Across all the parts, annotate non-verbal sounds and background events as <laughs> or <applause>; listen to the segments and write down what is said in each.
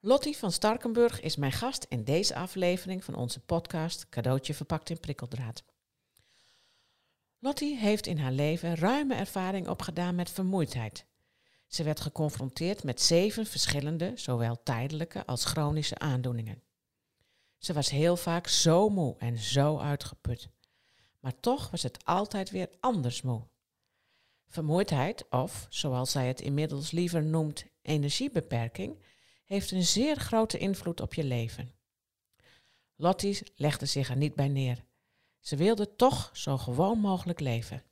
Lottie van Starkenburg is mijn gast in deze aflevering van onze podcast Cadeautje verpakt in prikkeldraad. Lottie heeft in haar leven ruime ervaring opgedaan met vermoeidheid. Ze werd geconfronteerd met zeven verschillende, zowel tijdelijke als chronische aandoeningen. Ze was heel vaak zo moe en zo uitgeput. Maar toch was het altijd weer anders moe. Vermoeidheid, of zoals zij het inmiddels liever noemt, energiebeperking, heeft een zeer grote invloed op je leven. Lottie legde zich er niet bij neer. Ze wilde toch zo gewoon mogelijk leven.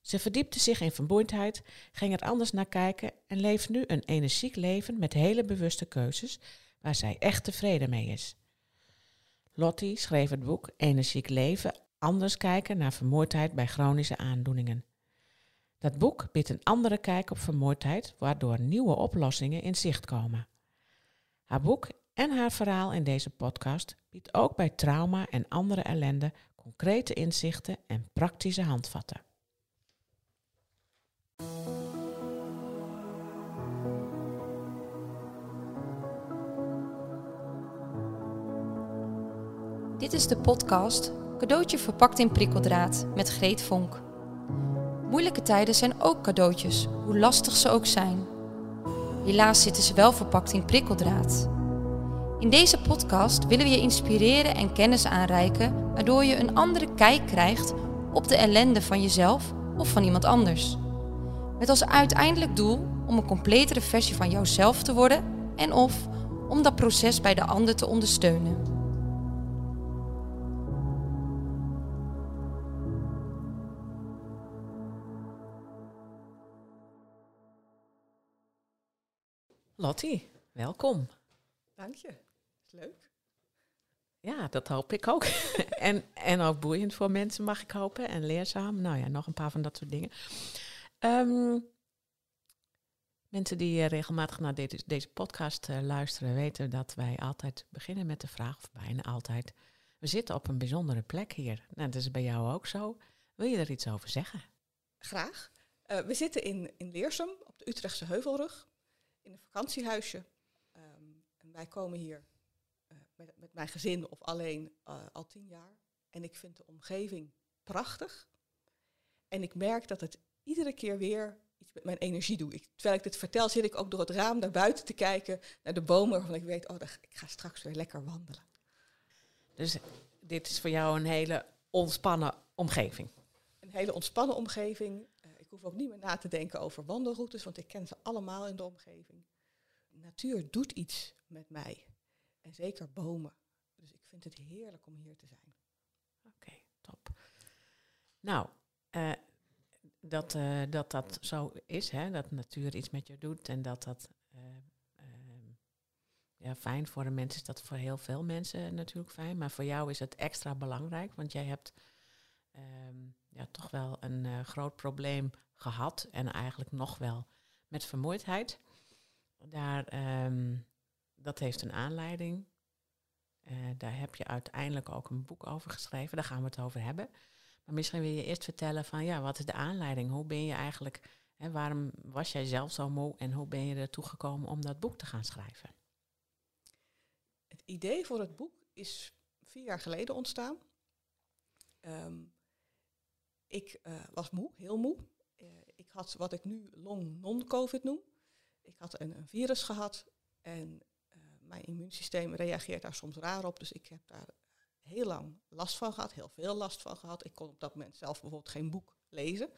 Ze verdiepte zich in vermoeidheid, ging er anders naar kijken en leeft nu een energiek leven met hele bewuste keuzes waar zij echt tevreden mee is. Lottie schreef het boek Energiek leven, anders kijken naar vermoeidheid bij chronische aandoeningen. Dat boek biedt een andere kijk op vermoeidheid, waardoor nieuwe oplossingen in zicht komen. Haar boek en haar verhaal in deze podcast biedt ook bij trauma en andere ellende concrete inzichten en praktische handvatten. Dit is de podcast Cadeautje verpakt in prikkeldraad met Greet Vonk. Moeilijke tijden zijn ook cadeautjes, hoe lastig ze ook zijn. Helaas zitten ze wel verpakt in prikkeldraad. In deze podcast willen we je inspireren en kennis aanreiken, waardoor je een andere kijk krijgt op de ellende van jezelf of van iemand anders. Met als uiteindelijk doel om een completere versie van jouzelf te worden en of om dat proces bij de ander te ondersteunen. Lottie, welkom. Dank je. Leuk. Ja, dat hoop ik ook. <laughs> en, en ook boeiend voor mensen, mag ik hopen. En leerzaam. Nou ja, nog een paar van dat soort dingen. Ehm, mensen die eh, regelmatig naar deze, deze podcast uh, luisteren, weten dat wij altijd beginnen met de vraag, of bijna altijd. We zitten op een bijzondere plek hier. Nou, dat is bij jou ook zo. Wil je er iets over zeggen? Graag. Uh, we zitten in, in Leersum, op de Utrechtse Heuvelrug, in een vakantiehuisje. Um, en wij komen hier met, met, mijn gezin of alleen al tien jaar. En ik vind de omgeving prachtig. En ik merk dat het iedere keer weer iets met mijn energie doe. Ik, terwijl ik dit vertel, zit ik ook door het raam naar buiten te kijken, naar de bomen, waarvan ik weet, oh, ik ga straks weer lekker wandelen. Dus dit is voor jou een hele ontspannen omgeving? Een hele ontspannen omgeving. Ik hoef ook niet meer na te denken over wandelroutes, want ik ken ze allemaal in de omgeving. Natuur doet iets met mij. En zeker bomen. Dus ik vind het heerlijk om hier te zijn. Oké, top. Nou, uh, dat, uh, dat dat zo is, hè? dat natuur iets met je doet en dat dat uh, uh, ja, fijn voor de mensen is dat voor heel veel mensen natuurlijk fijn, maar voor jou is het extra belangrijk, want jij hebt um, ja, toch wel een groot probleem gehad en eigenlijk nog wel met vermoeidheid. Daar, um, dat heeft een aanleiding. daar heb je uiteindelijk ook een boek over geschreven, daar gaan we het over hebben. Maar misschien wil je eerst vertellen van ja, wat is de aanleiding? Hoe ben je eigenlijk, hè, waarom was jij zelf zo moe en hoe ben je ertoe gekomen om dat boek te gaan schrijven? Het idee voor het boek is vier jaar geleden ontstaan. Um, ik uh, was moe, heel moe. Uh, ik had wat ik nu long non-COVID noem. Ik had een, een, virus gehad en uh, mijn immuunsysteem reageert daar soms raar op. Dus ik heb daar heel lang last van gehad, heel veel last van gehad. Ik kon op dat moment zelf bijvoorbeeld geen boek lezen.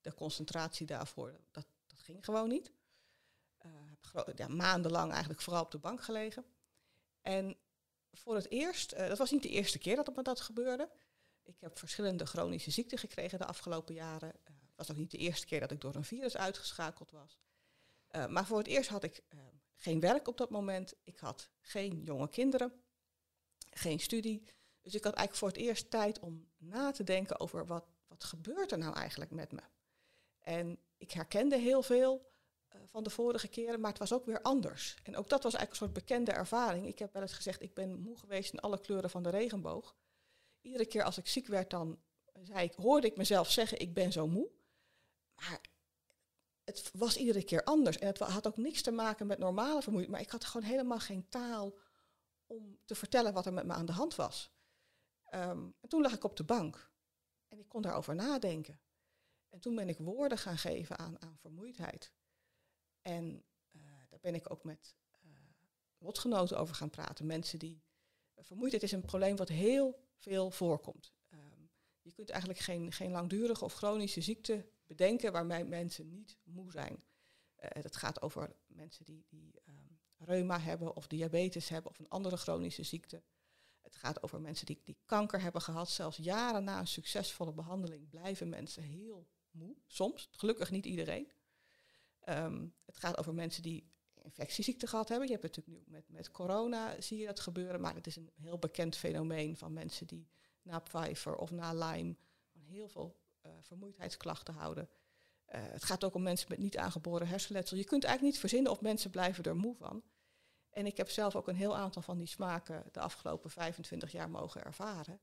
De concentratie daarvoor, dat, dat ging gewoon niet. Uh, heb ja, maandenlang eigenlijk vooral op de bank gelegen. En voor het eerst, dat was niet de eerste keer dat me dat gebeurde. Ik heb verschillende chronische ziekten gekregen de afgelopen jaren. Het uh, was ook niet de eerste keer dat ik door een virus uitgeschakeld was. Uh, maar voor het eerst had ik geen werk op dat moment. Ik had geen jonge kinderen geen studie. Dus ik had eigenlijk voor het eerst tijd om na te denken over wat, wat gebeurt er nou eigenlijk met me. En ik herkende heel veel van de vorige keren, maar het was ook weer anders. En ook dat was eigenlijk een soort bekende ervaring. Ik heb wel eens gezegd, ik ben moe geweest in alle kleuren van de regenboog. Iedere keer als ik ziek werd, dan zei ik, hoorde ik mezelf zeggen, ik ben zo moe. Maar het was iedere keer anders. En het had ook niks te maken met normale vermoeidheid. Maar ik had gewoon helemaal geen taal om te vertellen wat er met me aan de hand was. Ehm, en toen lag ik op de bank. En ik kon daarover nadenken. En toen ben ik woorden gaan geven aan, aan vermoeidheid. En uh, daar ben ik ook met uh, lotgenoten over gaan praten. Mensen die. Uh, vermoeidheid is een probleem wat heel veel voorkomt. Um, je kunt eigenlijk geen, geen langdurige of chronische ziekte bedenken waarbij mensen niet moe zijn. het gaat over mensen die, die um, reuma hebben of diabetes hebben of een andere chronische ziekte. Het gaat over mensen die, die kanker hebben gehad. Zelfs jaren na een succesvolle behandeling blijven mensen heel moe. Soms, gelukkig niet iedereen. Um, het gaat over mensen die infectieziekten gehad hebben. Je hebt het natuurlijk nu met, met corona, zie je dat gebeuren. Maar het is een heel bekend fenomeen van mensen die na Pfeiffer of na Lyme heel veel uh, vermoeidheidsklachten houden. Uh, het gaat ook om mensen met niet aangeboren hersenletsel. Je kunt eigenlijk niet verzinnen of mensen blijven er moe van. En ik heb zelf ook een heel aantal van die smaken de afgelopen 25 jaar mogen ervaren.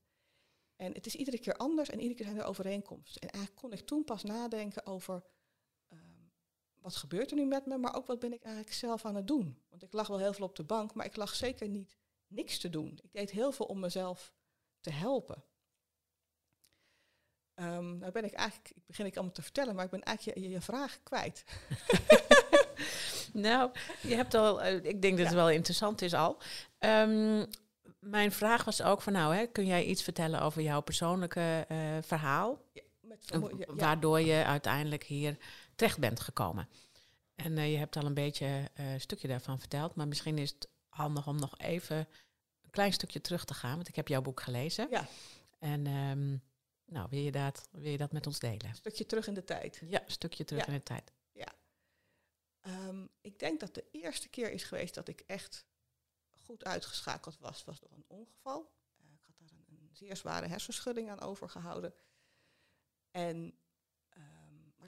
En het is iedere keer anders en iedere keer zijn er overeenkomsten. En eigenlijk kon ik toen pas nadenken over wat gebeurt er nu met me, maar ook wat ben ik eigenlijk zelf aan het doen. Want ik lag wel heel veel op de bank, maar ik lag zeker niet niks te doen. Ik deed heel veel om mezelf te helpen. Um, nou ben ik eigenlijk, ik begin ik allemaal te vertellen, maar ik ben eigenlijk je, je, je vraag kwijt. <laughs> nou, je hebt al, uh, ik denk dat het wel interessant is al. Um, mijn vraag was ook van nou, hè, kun jij iets vertellen over jouw persoonlijke uh, verhaal? Ja, met ja. Waardoor je uiteindelijk hier terecht bent gekomen. En uh, je hebt al een beetje een stukje daarvan verteld, maar misschien is het handig om nog even een klein stukje terug te gaan, want ik heb jouw boek gelezen. Ja. En um, nou, wil je, dat, wil je dat met ons delen? Een stukje terug in de tijd. Ja, een stukje terug in de tijd. Ja. Um, ik denk dat de eerste keer is geweest dat ik echt goed uitgeschakeld was, was door een ongeval. Uh, ik had daar een, een, zeer zware hersenschudding aan overgehouden. En,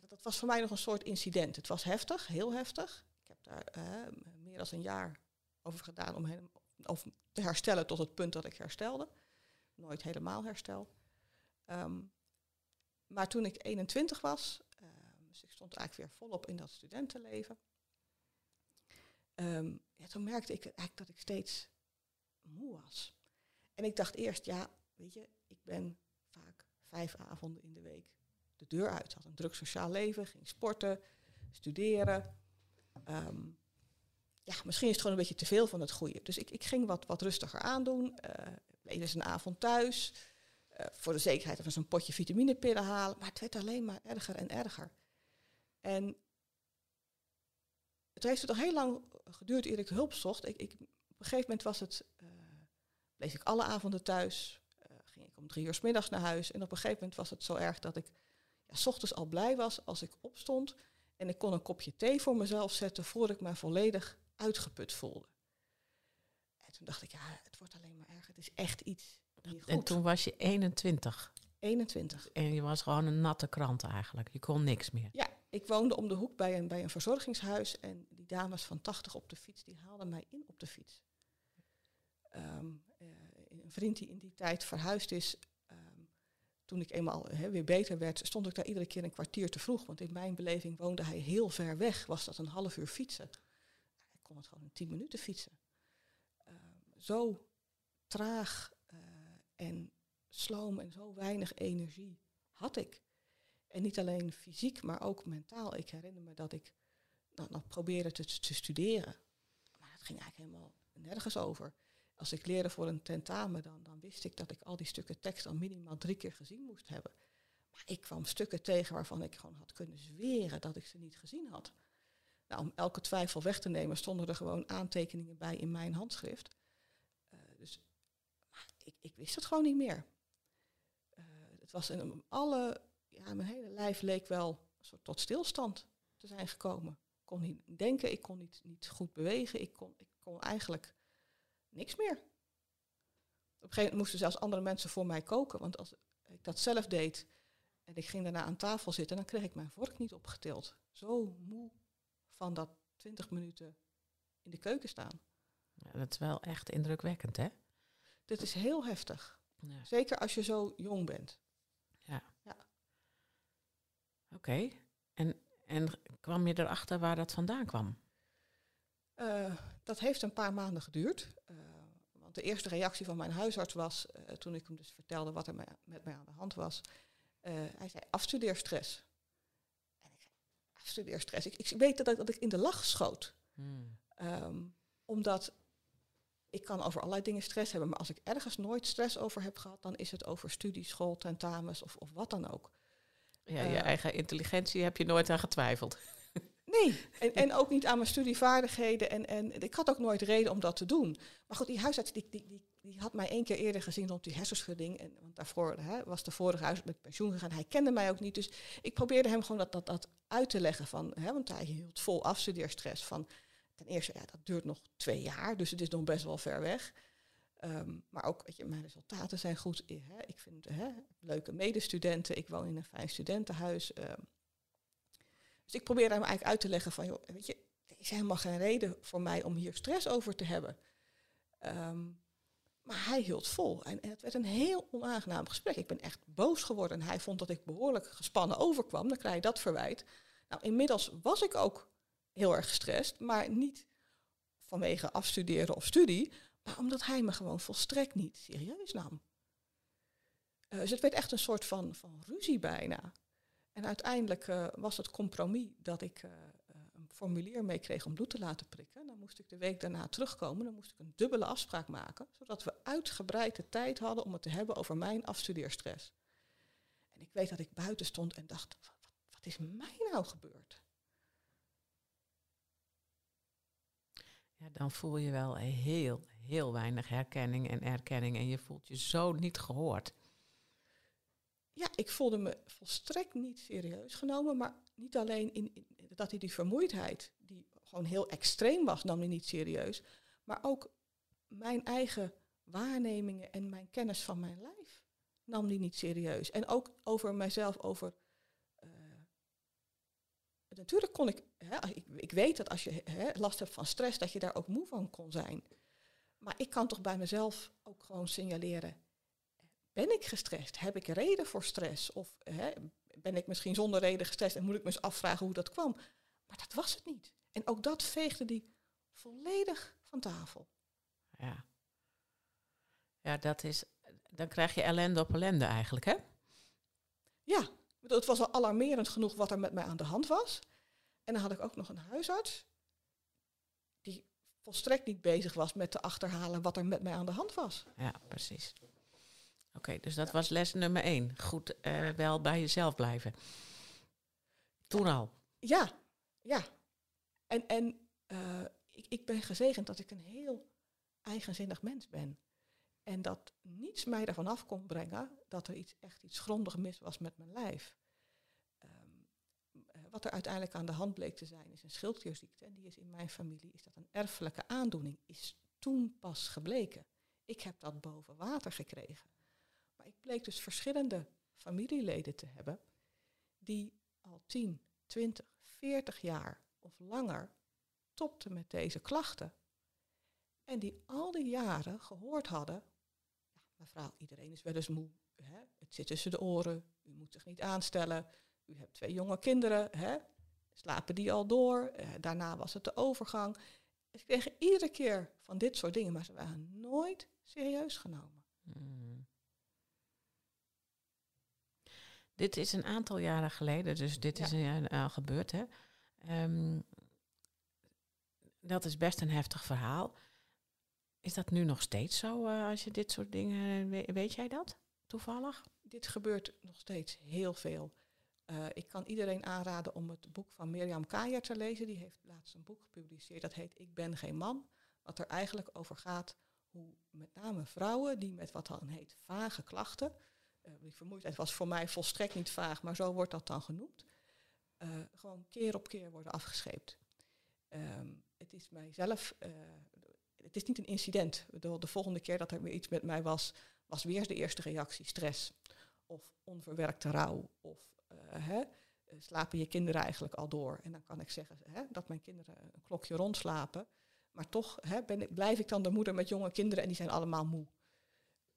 dat, was voor mij nog een soort incident. Het was heftig, heel heftig. Ik heb daar uh, meer dan een jaar over gedaan om helemaal, of te herstellen tot het punt dat ik herstelde. Nooit helemaal herstel. Um, maar toen ik 21 was, uh, dus ik stond eigenlijk weer volop in dat studentenleven. Um, ja, toen merkte ik eigenlijk dat ik steeds moe was. En ik dacht eerst, ja, weet je, ik ben vaak vijf avonden in de week de deur uit. Had een druk sociaal leven, ging sporten, studeren. Um, ja, misschien is het gewoon een beetje te veel van het goede. Dus ik, ik ging wat, wat rustiger aandoen. Uh, bleef eens een avond thuis. Uh, voor de zekerheid even een potje vitaminepillen halen. Maar het werd alleen maar erger en erger. En het heeft toch heel lang geduurd eer ik hulp zocht. Ik, ik, op een gegeven moment was het, uh, bleef ik alle avonden thuis. Ging ik om drie uur s middags naar huis. En op een gegeven moment was het zo erg dat ik ja, s ochtends al blij was als ik opstond. En ik kon een kopje thee voor mezelf zetten voordat ik me volledig uitgeput voelde. En toen dacht ik, ja, het wordt alleen maar erger. Het is echt iets. En toen was je 21. 21. En je was gewoon een natte krant eigenlijk. Je kon niks meer. Ja, ik woonde om de hoek bij een, bij een verzorgingshuis. En die dames van 80 op de fiets, die haalden mij in op de fiets. Um, uh, een vriend die in die tijd verhuisd is, toen ik eenmaal weer beter werd, stond ik daar iedere keer een kwartier te vroeg. Want in mijn beleving woonde hij heel ver weg. Was dat een half uur fietsen? Ik kon het gewoon in tien minuten fietsen. Um, zo traag uh, en sloom en zo weinig energie had ik. En niet alleen fysiek, maar ook mentaal. Ik herinner me dat ik nou, nog probeerde te, te studeren. Maar het ging eigenlijk helemaal nergens over. Als ik leerde voor een tentamen, dan, dan wist ik dat ik al die stukken tekst al minimaal drie keer gezien moest hebben. Maar ik kwam stukken tegen waarvan ik gewoon had kunnen zweren dat ik ze niet gezien had. Nou, om elke twijfel weg te nemen, stonden er gewoon aantekeningen bij in mijn handschrift. Uh, dus ik, ik, wist het gewoon niet meer. Uh, het was in alle ja, mijn hele lijf leek wel een soort tot stilstand te zijn gekomen. Ik kon niet denken, ik kon niet, niet goed bewegen, ik kon, ik kon eigenlijk niks meer. Op een gegeven moment moesten zelfs andere mensen voor mij koken, want als ik dat zelf deed en ik ging daarna aan tafel zitten, dan kreeg ik mijn vork niet opgetild. Zo moe van dat 20 minuten in de keuken staan. Ja, dat is wel echt indrukwekkend, hè? Dit is heel heftig. Ja. Zeker als je zo jong bent. Ja. Oké. En En kwam je erachter waar dat vandaan kwam? Uh, dat heeft een paar maanden geduurd. Uh, want de eerste reactie van mijn huisarts was, uh, toen ik hem dus vertelde wat er met mij aan de hand was, hij zei afstudeerstress. En ik zei, afstudeerstress. Ik, ik weet dat, dat ik in de lach schoot. Hmm. Um, omdat ik kan over allerlei dingen stress hebben, maar als ik ergens nooit stress over heb gehad, dan is het over studie, school, tentamens of, of wat dan ook. Ja, je eigen intelligentie heb je nooit aan getwijfeld. Nee, en, en ook niet aan mijn studievaardigheden. En, en ik had ook nooit reden om dat te doen. Maar goed, die huisarts die, die, die, die had mij één keer eerder gezien rond die hersenschudding. En, want daarvoor hè, was de vorige huisarts met pensioen gegaan. Hij kende mij ook niet. Dus ik probeerde hem gewoon dat, dat, dat uit te leggen. Van, hè, want hij hield vol afstudeerstress. Van, ten eerste, ja, dat duurt nog twee jaar. Dus het is nog best wel ver weg. Um, maar ook, weet je, mijn resultaten zijn goed. Hè, ik vind hè, leuke medestudenten. Ik woon in een fijn studentenhuis. Um, dus ik probeerde hem eigenlijk uit te leggen van, joh, weet je, er is helemaal geen reden voor mij om hier stress over te hebben. Um, maar hij hield vol. En, het werd een heel onaangenaam gesprek. Ik ben echt boos geworden. En hij vond dat ik behoorlijk gespannen overkwam. Dan krijg je dat verwijt. Nou, inmiddels was ik ook heel erg gestrest. Maar niet vanwege afstuderen of studie. Maar omdat hij me gewoon volstrekt niet serieus nam. Uh, dus het werd echt een soort van, van ruzie bijna. En uiteindelijk uh, was het compromis dat ik uh, een formulier meekreeg om bloed te laten prikken. Dan moest ik de week daarna terugkomen. Dan moest ik een dubbele afspraak maken, zodat we uitgebreid de tijd hadden om het te hebben over mijn afstudeerstress. En ik weet dat ik buiten stond en dacht, wat, wat is mij nou gebeurd? Ja, dan voel je wel heel, heel weinig herkenning en erkenning en je voelt je zo niet gehoord ja, ik voelde me volstrekt niet serieus genomen, maar niet alleen in, dat hij die vermoeidheid, die gewoon heel extreem was, nam hij niet serieus, maar ook mijn eigen waarnemingen en mijn kennis van mijn lijf nam hij niet serieus. En ook over mijzelf, over. Uh, natuurlijk kon ik, hè, ik, ik, weet dat als je hè, last hebt van stress, dat je daar ook moe van kon zijn. Maar ik kan toch bij mezelf ook gewoon signaleren, ben ik gestrest? Heb ik reden voor stress? Of hè, ben ik misschien zonder reden gestrest en moet ik me eens afvragen hoe dat kwam? Maar dat was het niet. En ook dat veegde die volledig van tafel. Ja. Ja, dat is. Dan krijg je ellende op ellende eigenlijk, hè? Ja, het was al alarmerend genoeg wat er met mij aan de hand was. En dan had ik ook nog een huisarts die volstrekt niet bezig was met te achterhalen wat er met mij aan de hand was. Ja, precies. Oké, dus dat was les nummer één. Goed uh, wel bij jezelf blijven. Toen al. Ja, ja. En, en uh, ik, ik ben gezegend dat ik een heel eigenzinnig mens ben. En dat niets mij ervan af kon brengen dat er iets, echt iets grondig mis was met mijn lijf. Um, wat er uiteindelijk aan de hand bleek te zijn, is een schildklierziekte. En die is in mijn familie, is dat een erfelijke aandoening, is toen pas gebleken. Ik heb dat boven water gekregen. Ik bleek dus verschillende familieleden te hebben die al 10, 20, 40 jaar of langer topten met deze klachten. En die al die jaren gehoord hadden, ja, mevrouw, iedereen is wel eens moe. Hè? Het zit tussen de oren, u moet zich niet aanstellen. U hebt twee jonge kinderen, hè? slapen die al door? Eh, daarna was het de overgang. Ze kregen iedere keer van dit soort dingen, maar ze waren nooit serieus genomen. Hmm. Dit is een aantal jaren geleden, dus dit is een, al gebeurd. Hè? Um, dat is best een heftig verhaal. Is dat nu nog steeds zo uh, als je dit soort dingen. Weet, weet jij dat toevallig? Dit gebeurt nog steeds heel veel. Uh, ik kan iedereen aanraden om het boek van Mirjam Kajer te lezen. Die heeft laatst een boek gepubliceerd. Dat heet Ik ben geen man. Wat er eigenlijk over gaat hoe met name vrouwen die met wat dan heet vage klachten uh, die vermoeidheid was voor mij volstrekt niet vaag, maar zo wordt dat dan genoemd. Uh, gewoon keer op keer worden afgescheept. Um, het is mijzelf, uh, het is niet een incident. De, de volgende keer dat er weer iets met mij was, was weer de eerste reactie stress. Of onverwerkte rouw. Of hè, slapen je kinderen eigenlijk al door. En dan kan ik zeggen hè, dat mijn kinderen een klokje rondslapen. Maar toch hè, ben ik, blijf ik dan de moeder met jonge kinderen en die zijn allemaal moe.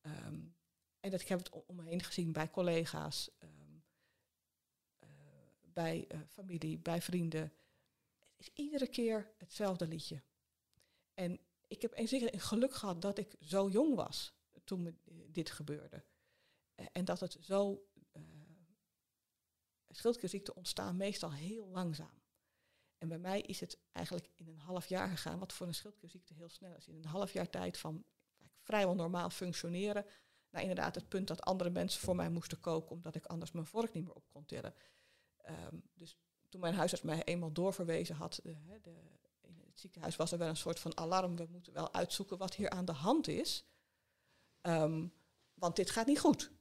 Um, en dat, ik heb het om me heen gezien bij collega's, um, uh, bij eh, familie, bij vrienden. Het is iedere keer hetzelfde liedje. En ik heb een geluk gehad dat ik zo jong was toen eh, dit gebeurde. Eh, en dat het zo. Uh, ontstaan meestal heel langzaam. En bij mij is het eigenlijk in een half jaar gegaan, wat voor een schildklierziekte heel snel is. In een half jaar tijd van vrijwel normaal functioneren naar inderdaad het punt dat andere mensen voor mij moesten koken omdat ik anders mijn vork niet meer op kon tillen. Um, dus toen mijn huisarts mij eenmaal doorverwezen had, de, in het ziekenhuis was er wel een soort van alarm. We moeten wel uitzoeken wat hier aan de hand is. Um, want dit gaat niet goed.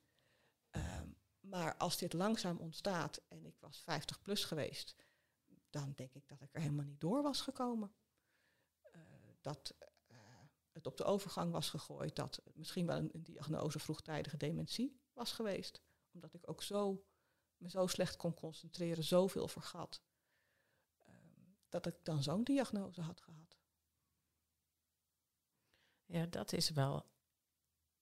Um, maar als dit langzaam ontstaat en ik was 50 plus geweest, dan denk ik dat ik er helemaal niet door was gekomen. Uh, dat het op de overgang was gegooid, dat misschien wel een, diagnose vroegtijdige dementie was geweest. Omdat ik ook zo me zo slecht kon concentreren, zoveel vergat, um, dat ik dan zo'n diagnose had gehad. Ja, dat is wel.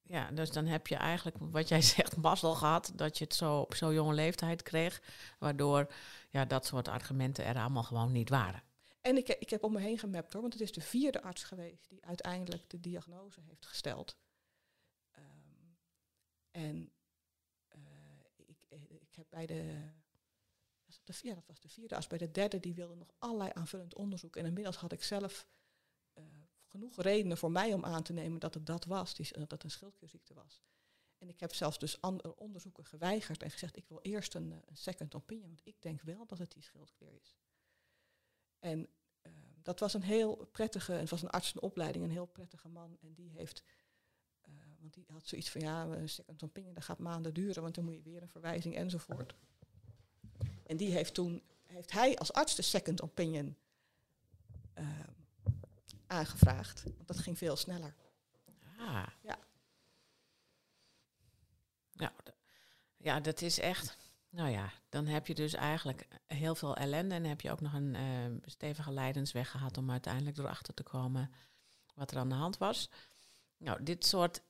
Ja, dus dan heb je eigenlijk, wat jij <laughs> zegt, mazzel gehad dat je het zo op zo'n jonge leeftijd kreeg, waardoor ja, dat soort argumenten er allemaal gewoon niet waren. En ik, ik heb om me heen gemapt hoor, want het is de vierde arts geweest die uiteindelijk de diagnose heeft gesteld. Um, en ik heb bij de, ja, dat was de vierde as, bij de derde, die wilde nog allerlei aanvullend onderzoek. En inmiddels had ik zelf uh, genoeg redenen voor mij om aan te nemen dat het dat was, dat het een schildklierziekte was. En ik heb zelfs dus andere onderzoeken geweigerd en gezegd, ik wil eerst een, een, second opinion, want ik denk wel dat het die schildklier is. En uh, dat was een heel prettige, het was een artsenopleiding, een heel prettige man. En die heeft want die had zoiets van, ja, een second opinion, dat gaat maanden duren, want dan moet je weer een verwijzing enzovoort. En die heeft toen, heeft hij als arts de second opinion uh, aangevraagd. Want dat ging veel sneller. Ah. Ja. Nou, ja, dat is echt. Nou ja, dan heb je dus eigenlijk heel veel ellende en heb je ook nog een uh, stevige lijdensweg gehad om uiteindelijk erachter te komen wat er aan de hand was. Nou, dit soort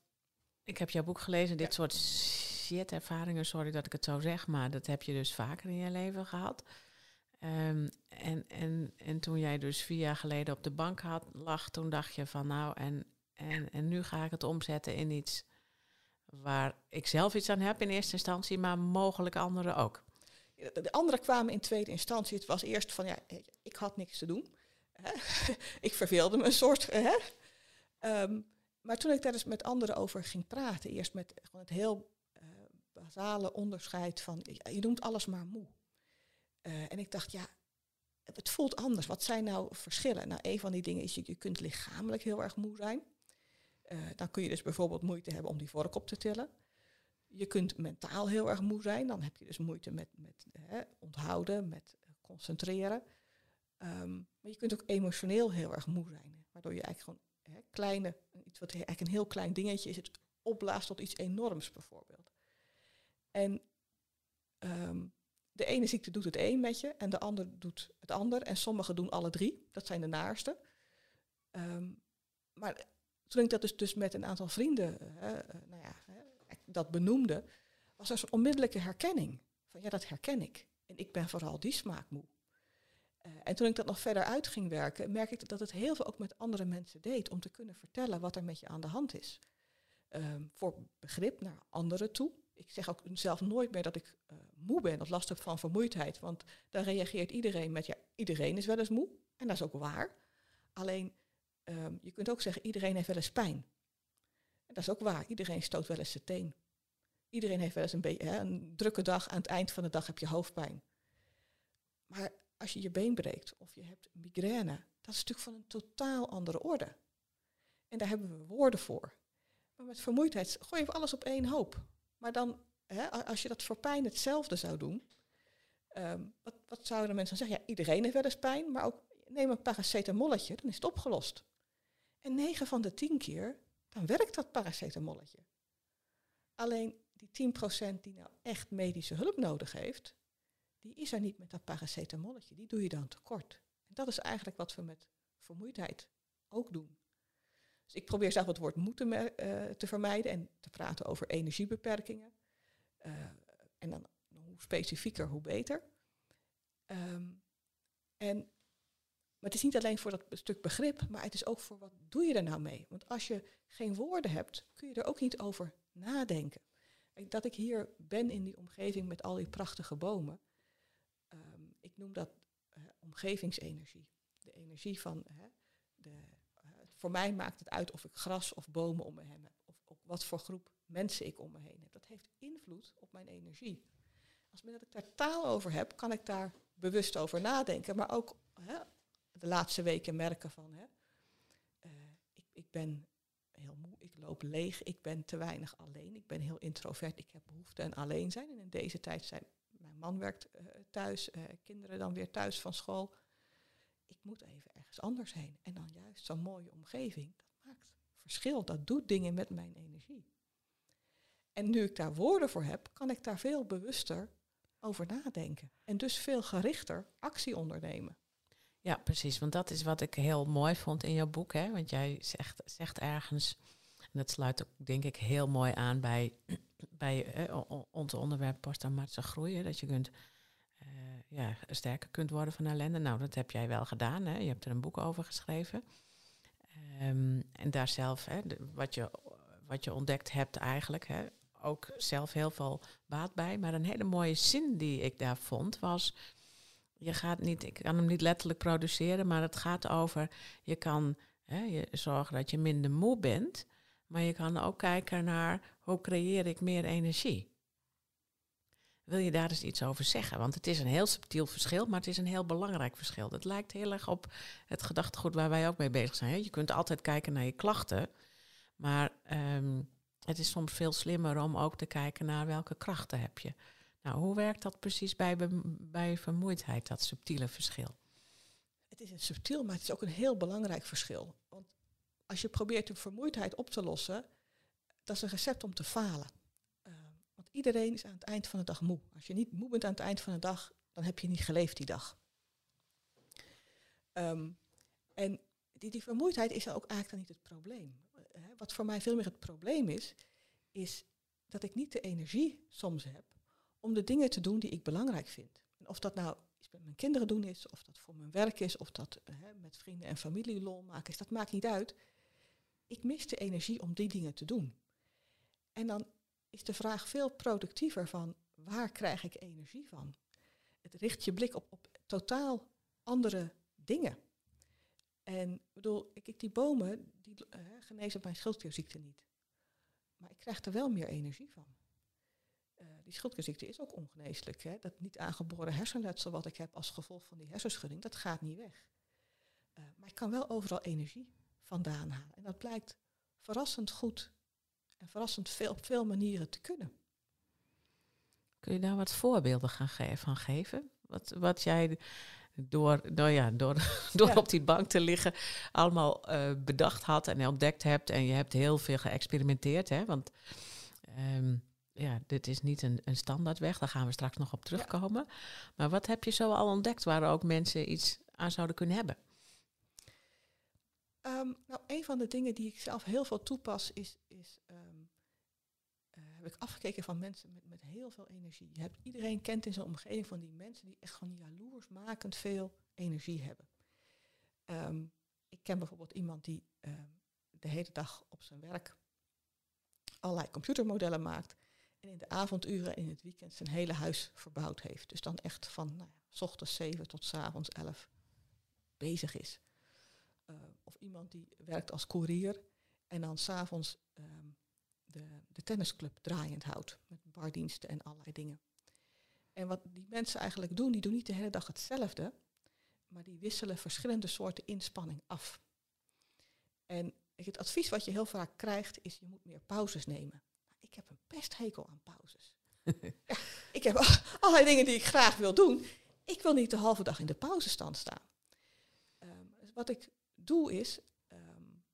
ik heb jouw boek gelezen, dit soort shit-ervaringen, sorry dat ik het zo zeg, maar dat heb je dus vaker in je leven gehad. Um, en, en, en toen jij dus vier jaar geleden op de bank had, lag, toen dacht je van nou, en, en, en nu ga ik het omzetten in iets waar ik zelf iets aan heb in eerste instantie, maar mogelijk anderen ook. De anderen kwamen in tweede instantie. Het was eerst van ja, ik had niks te doen. <laughs> ik verveelde me een soort. Hè? Um, maar toen ik daar eens met anderen over ging praten, eerst met het heel uh, basale onderscheid van, je noemt alles maar moe. Uh, en ik dacht, ja, het voelt anders. Wat zijn nou verschillen? Nou, een van die dingen is, je kunt lichamelijk heel erg moe zijn. Uh, dan kun je dus bijvoorbeeld moeite hebben om die vork op te tillen. Je kunt mentaal heel erg moe zijn. Dan heb je dus moeite met, met hè, onthouden, met concentreren. Um, maar je kunt ook emotioneel heel erg moe zijn. Waardoor je eigenlijk gewoon hè, kleine, iets wat eigenlijk een heel klein dingetje is, het opblaast tot iets enorms bijvoorbeeld. En um, de ene ziekte doet het een met je en de ander doet het ander. En sommigen doen alle drie. Dat zijn de naarste. Um, maar toen ik dat dus, dus met een aantal vrienden uh, nou ja, dat benoemde, was er zo'n onmiddellijke herkenning. Van ja, dat herken ik. En ik ben vooral die smaak moe. Uh, en toen ik dat nog verder uit ging werken, merk ik dat het heel veel ook met andere mensen deed om te kunnen vertellen wat er met je aan de hand is. Um, voor begrip naar anderen toe. Ik zeg ook zelf nooit meer dat ik moe ben of last heb van vermoeidheid, want dan reageert iedereen met ja, iedereen is wel eens moe. En dat is ook waar. Alleen, um, je kunt ook zeggen, iedereen heeft wel eens pijn. En dat is ook waar. Iedereen stoot wel eens zijn teen. Iedereen heeft wel eens een, een drukke dag. Aan het eind van de dag heb je hoofdpijn. Maar als je je been breekt of je hebt migraine, dat is natuurlijk van een totaal andere orde. En daar hebben we woorden voor. Maar met vermoeidheid gooi je alles op één hoop. Maar dan, als je dat voor pijn hetzelfde zou doen, um, wat, wat zouden mensen dan zeggen? Ja, iedereen heeft wel eens pijn, maar ook neem een paracetamolletje, dan is het opgelost. En 9 van de 10 keer, dan werkt dat paracetamolletje. Alleen die 10% die nou echt medische hulp nodig heeft, die is er niet met dat paracetamolletje. Die doe je dan tekort. En dat is eigenlijk wat we met vermoeidheid ook doen. Dus ik probeer zelf het woord moeten uh, te vermijden en te praten over energiebeperkingen. Uh, en dan hoe specifieker, hoe beter. Ehm, en, maar het is niet alleen voor dat stuk begrip, maar het is ook voor wat doe je er nou mee? Want als je geen woorden hebt, kun je er ook niet over nadenken. Dat ik hier ben in die omgeving met al die prachtige bomen, ehm, ik noem dat uh, omgevingsenergie. De energie van, de, voor mij maakt het uit of ik gras of bomen om me heen heb, of, of wat voor groep mensen ik om me heen heb. Dat heeft invloed op mijn energie. Als ik daar taal over heb, kan ik daar bewust over nadenken. Maar ook hè, de laatste weken merken van, hè, uh, ik, ik ben heel moe, ik loop leeg, ik ben te weinig alleen, ik ben heel introvert, ik heb behoefte aan alleen zijn. En in deze tijd zijn, mijn man werkt uh, thuis, uh, kinderen dan weer thuis van school. Ik moet even ergens anders heen. En dan juist zo'n mooie omgeving, dat maakt verschil, dat doet dingen met mijn energie. En nu ik daar woorden voor heb, kan ik daar veel bewuster over nadenken. En dus veel gerichter actie ondernemen. Ja, precies. Want dat is wat ik heel mooi vond in jouw boek. Hè? Want jij zegt, zegt ergens, en dat sluit ook denk ik heel mooi aan bij, <clears throat> bij eh, ons onderwerp posttraumatische groei. Dat je kunt, uh, ja, sterker kunt worden van ellende. Nou, dat heb jij wel gedaan. Hè? Je hebt er een boek over geschreven. Um, en daar zelf, hè, wat, je, wat je ontdekt hebt eigenlijk, hè, ook zelf heel veel baat bij. Maar een hele mooie zin die ik daar vond was. Je gaat niet, ik kan hem niet letterlijk produceren, maar het gaat over. Je kan hè, je zorgen dat je minder moe bent. Maar je kan ook kijken naar hoe creëer ik meer energie. Wil je daar eens iets over zeggen? Want het is een heel subtiel verschil, maar het is een heel belangrijk verschil. Dat lijkt heel erg op het gedachtegoed waar wij ook mee bezig zijn. Je kunt altijd kijken naar je klachten, maar um, het is soms veel slimmer om ook te kijken naar welke krachten heb je. Nou, hoe werkt dat precies bij, bij vermoeidheid, dat subtiele verschil? Het is een subtiel, maar het is ook een heel belangrijk verschil. Want als je probeert de vermoeidheid op te lossen, dat is een recept om te falen. Uh, want iedereen is aan het eind van de dag moe. Als je niet moe bent aan het eind van de dag, dan heb je niet geleefd die dag. Um, en die, die vermoeidheid is ook eigenlijk dan niet het probleem wat voor mij veel meer het probleem is, is dat ik niet de energie soms heb om de dingen te doen die ik belangrijk vind. Of dat nou iets met mijn kinderen doen is, of dat voor mijn werk is, of dat hè, met vrienden en familie lol maken is, dat maakt niet uit. Ik mis de energie om die dingen te doen. En dan is de vraag veel productiever van waar krijg ik energie van? Het richt je blik op, op totaal andere dingen. En bedoel, ik, die bomen, die uh, genezen mijn schildklierziekte niet. Maar ik krijg er wel meer energie van. Uh, die schildklierziekte is ook ongeneeslijk. Hè? Dat niet aangeboren hersenletsel wat ik heb als gevolg van die hersenschudding, dat gaat niet weg. Uh, maar ik kan wel overal energie vandaan halen. En dat blijkt verrassend goed en verrassend veel, op veel manieren te kunnen. Kun je daar wat voorbeelden gaan ge van geven? Wat, wat jij door, nou ja, door, <laughs> door op die bank te liggen, allemaal uh, bedacht had en ontdekt hebt. En je hebt heel veel geëxperimenteerd. Hè? Want um, ja, dit is niet een, een standaardweg, daar gaan we straks nog op terugkomen. Ja. Maar wat heb je zo al ontdekt waar ook mensen iets aan zouden kunnen hebben? Um, nou, een van de dingen die ik zelf heel veel toepas is, is um, heb ik afgekeken van mensen met, met heel veel energie. Je hebt, iedereen kent in zijn omgeving van die mensen die echt gewoon jaloersmakend veel energie hebben. Um, ik ken bijvoorbeeld iemand die de hele dag op zijn werk allerlei computermodellen maakt. En in de avonduren en in het weekend zijn hele huis verbouwd heeft. Dus dan echt van nou ja, s ochtends 7 tot s avonds 11 bezig is. Uh, of iemand die werkt als koerier en dan s'avonds um, de, de tennisclub draaiend houdt. Met bardiensten en allerlei dingen. En wat die mensen eigenlijk doen, die doen niet de hele dag hetzelfde, maar die wisselen verschillende soorten inspanning af. En het advies wat je heel vaak krijgt is, je moet meer pauzes nemen. Ik heb een pesthekel aan pauzes. <laughs> ja, ik heb allerlei dingen die ik graag wil doen. Ik wil niet de halve dag in de pauzestand staan. Um, dus wat ik doe is, um,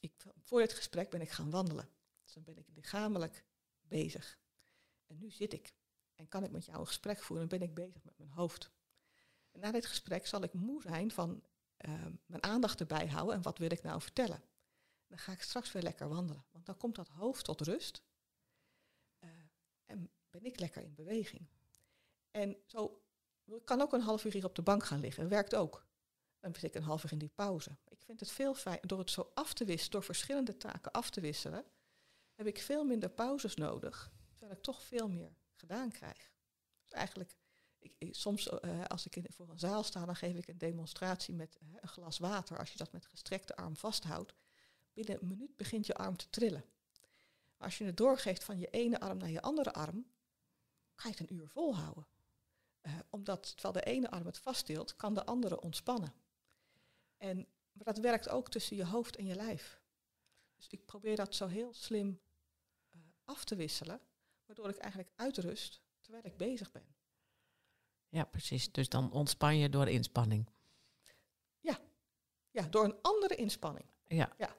ik, voor dit gesprek ben ik gaan wandelen dan ben ik lichamelijk bezig. En nu zit ik en kan ik met jou een gesprek voeren en ben ik bezig met mijn hoofd. En na dit gesprek zal ik moe zijn van uh, mijn aandacht erbij houden en wat wil ik nou vertellen. Dan ga ik straks weer lekker wandelen, want dan komt dat hoofd tot rust uh, en ben ik lekker in beweging. En zo ik kan ook een half uur hier op de bank gaan liggen. Werkt ook. Dan zit ik een half uur in die pauze. Ik vind het veel fijn, door het zo af te wisselen, door verschillende taken af te wisselen, heb ik veel minder pauzes nodig, terwijl ik toch veel meer gedaan krijg. Dus eigenlijk, ik, soms uh, als ik in, voor een zaal sta, dan geef ik een demonstratie met uh, een glas water. Als je dat met gestrekte arm vasthoudt, binnen een minuut begint je arm te trillen. Als je het doorgeeft van je ene arm naar je andere arm, ga je het een uur volhouden. Uh, omdat terwijl de ene arm het vasthield, kan de andere ontspannen. En maar dat werkt ook tussen je hoofd en je lijf. Dus ik probeer dat zo heel slim uh, af te wisselen, waardoor ik eigenlijk uitrust terwijl ik bezig ben. Ja, precies. Dus dan ontspan je door inspanning. Ja, ja door een andere inspanning. Ja. ja.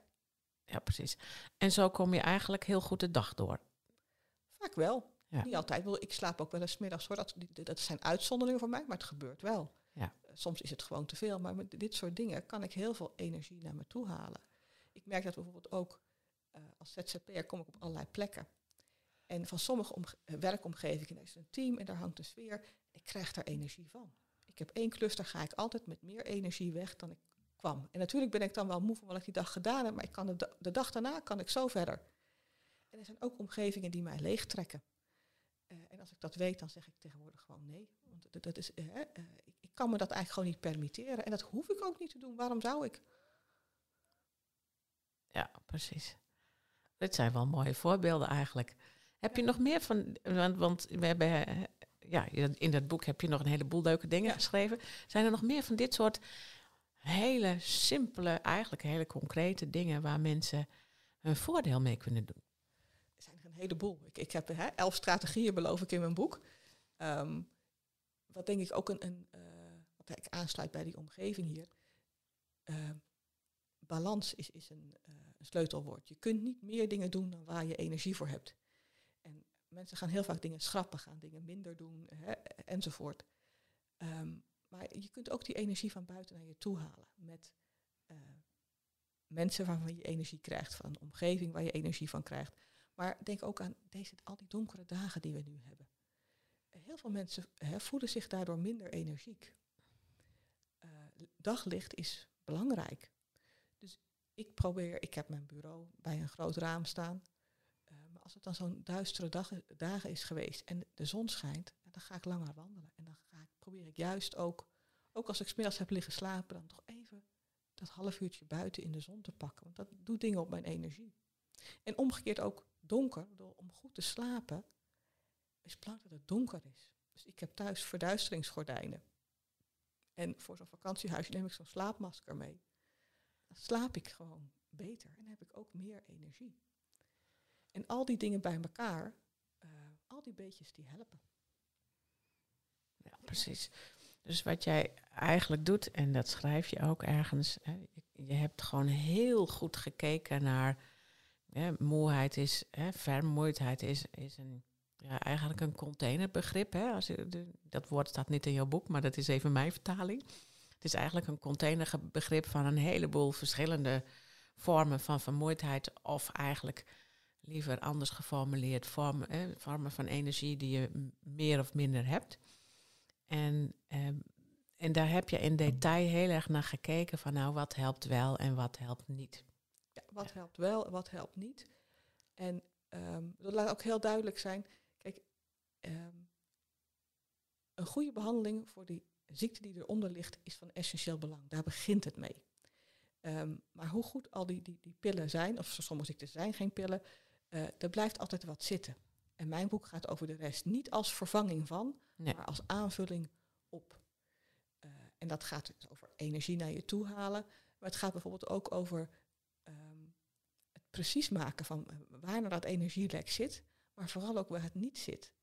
Ja, precies. En zo kom je eigenlijk heel goed de dag door. Vaak wel. Ja. Niet altijd. Ik slaap ook wel eens middags hoor. Dat, dat zijn uitzonderingen voor mij, maar het gebeurt wel. Ja. Soms is het gewoon te veel, maar met dit soort dingen kan ik heel veel energie naar me toe halen. Ik merk dat bijvoorbeeld ook uh, als ZZP'er kom ik op allerlei plekken. En van sommige werkomgevingen is een team en daar hangt een sfeer. Ik krijg daar energie van. Ik heb één cluster, ga ik altijd met meer energie weg dan ik kwam. En natuurlijk ben ik dan wel moe van wat ik die dag gedaan heb, maar ik kan de, de dag daarna kan ik zo verder. En er zijn ook omgevingen die mij leegtrekken. Uh, en als ik dat weet, dan zeg ik tegenwoordig gewoon nee. Want dat, dat is, uh, uh, ik, kan me dat eigenlijk gewoon niet permitteren. En dat hoef ik ook niet te doen. Waarom zou ik? Ja, precies. Dit zijn wel mooie voorbeelden eigenlijk. Heb je nog meer van, want, want we hebben, ja, in dat boek heb je nog een heleboel leuke dingen ja. geschreven. Zijn er nog meer van dit soort hele simpele, eigenlijk hele concrete dingen waar mensen hun voordeel mee kunnen doen? Er zijn er een heleboel. Ik, ik heb hè, elf strategieën beloof ik in mijn boek. Um, wat denk ik ook een, een uh, wat ik aansluit bij die omgeving hier. Uh, balans is, is een, uh, een sleutelwoord. Je kunt niet meer dingen doen dan waar je energie voor hebt. En mensen gaan heel vaak dingen schrappen, gaan dingen minder doen, hè, enzovoort. Um, maar je kunt ook die energie van buiten naar je toe halen. Met uh, mensen waarvan je energie krijgt, van een omgeving waar je energie van krijgt. Maar denk ook aan deze, al die donkere dagen die we nu hebben. Heel veel mensen hè, voelen zich daardoor minder energiek. Uh, daglicht is belangrijk. Dus ik probeer, ik heb mijn bureau bij een groot raam staan. Uh, maar als het dan zo'n duistere dag, dagen is geweest en de zon schijnt, dan ga ik langer wandelen. En dan probeer ik juist ook, ook als ik smiddags heb liggen slapen, dan toch even dat half uurtje buiten in de zon te pakken. Want dat doet dingen op mijn energie. En omgekeerd ook donker, om goed te slapen, is belangrijk dat het donker is. Dus ik heb thuis verduisteringsgordijnen. En voor zo'n vakantiehuisje neem ik zo'n slaapmasker mee. Dan slaap ik gewoon beter en heb ik ook meer energie. En al die dingen bij elkaar, uh, al die beetjes die helpen. Ja, precies. Dus wat jij eigenlijk doet, en dat schrijf je ook ergens, hè, je hebt gewoon heel goed gekeken naar hè, moeheid is, hè, vermoeidheid is, is een, ja, eigenlijk een containerbegrip. Hè, als dat woord staat niet in jouw boek, maar dat is even mijn vertaling. Het is eigenlijk een containerbegrip van een heleboel verschillende vormen van vermoeidheid, of eigenlijk liever anders geformuleerd, vormen, vormen van energie die je meer of minder hebt. En, um, en daar heb je in detail heel erg naar gekeken van nou wat helpt wel en wat helpt niet. Ja, wat helpt wel en wat helpt niet. En um, dat laat ook heel duidelijk zijn. Kijk, um, een goede behandeling voor die ziekte die eronder ligt is van essentieel belang. Daar begint het mee. Um, maar hoe goed al die, die, die pillen zijn, of sommige ziekten zijn geen pillen, uh, er blijft altijd wat zitten. En mijn boek gaat over de rest. Niet als vervanging van, nee. maar als aanvulling op. Uh, en dat gaat dus over energie naar je toe halen. Maar het gaat bijvoorbeeld ook over um, het precies maken van uh, waar nou dat energielek zit. Maar vooral ook waar het niet zit.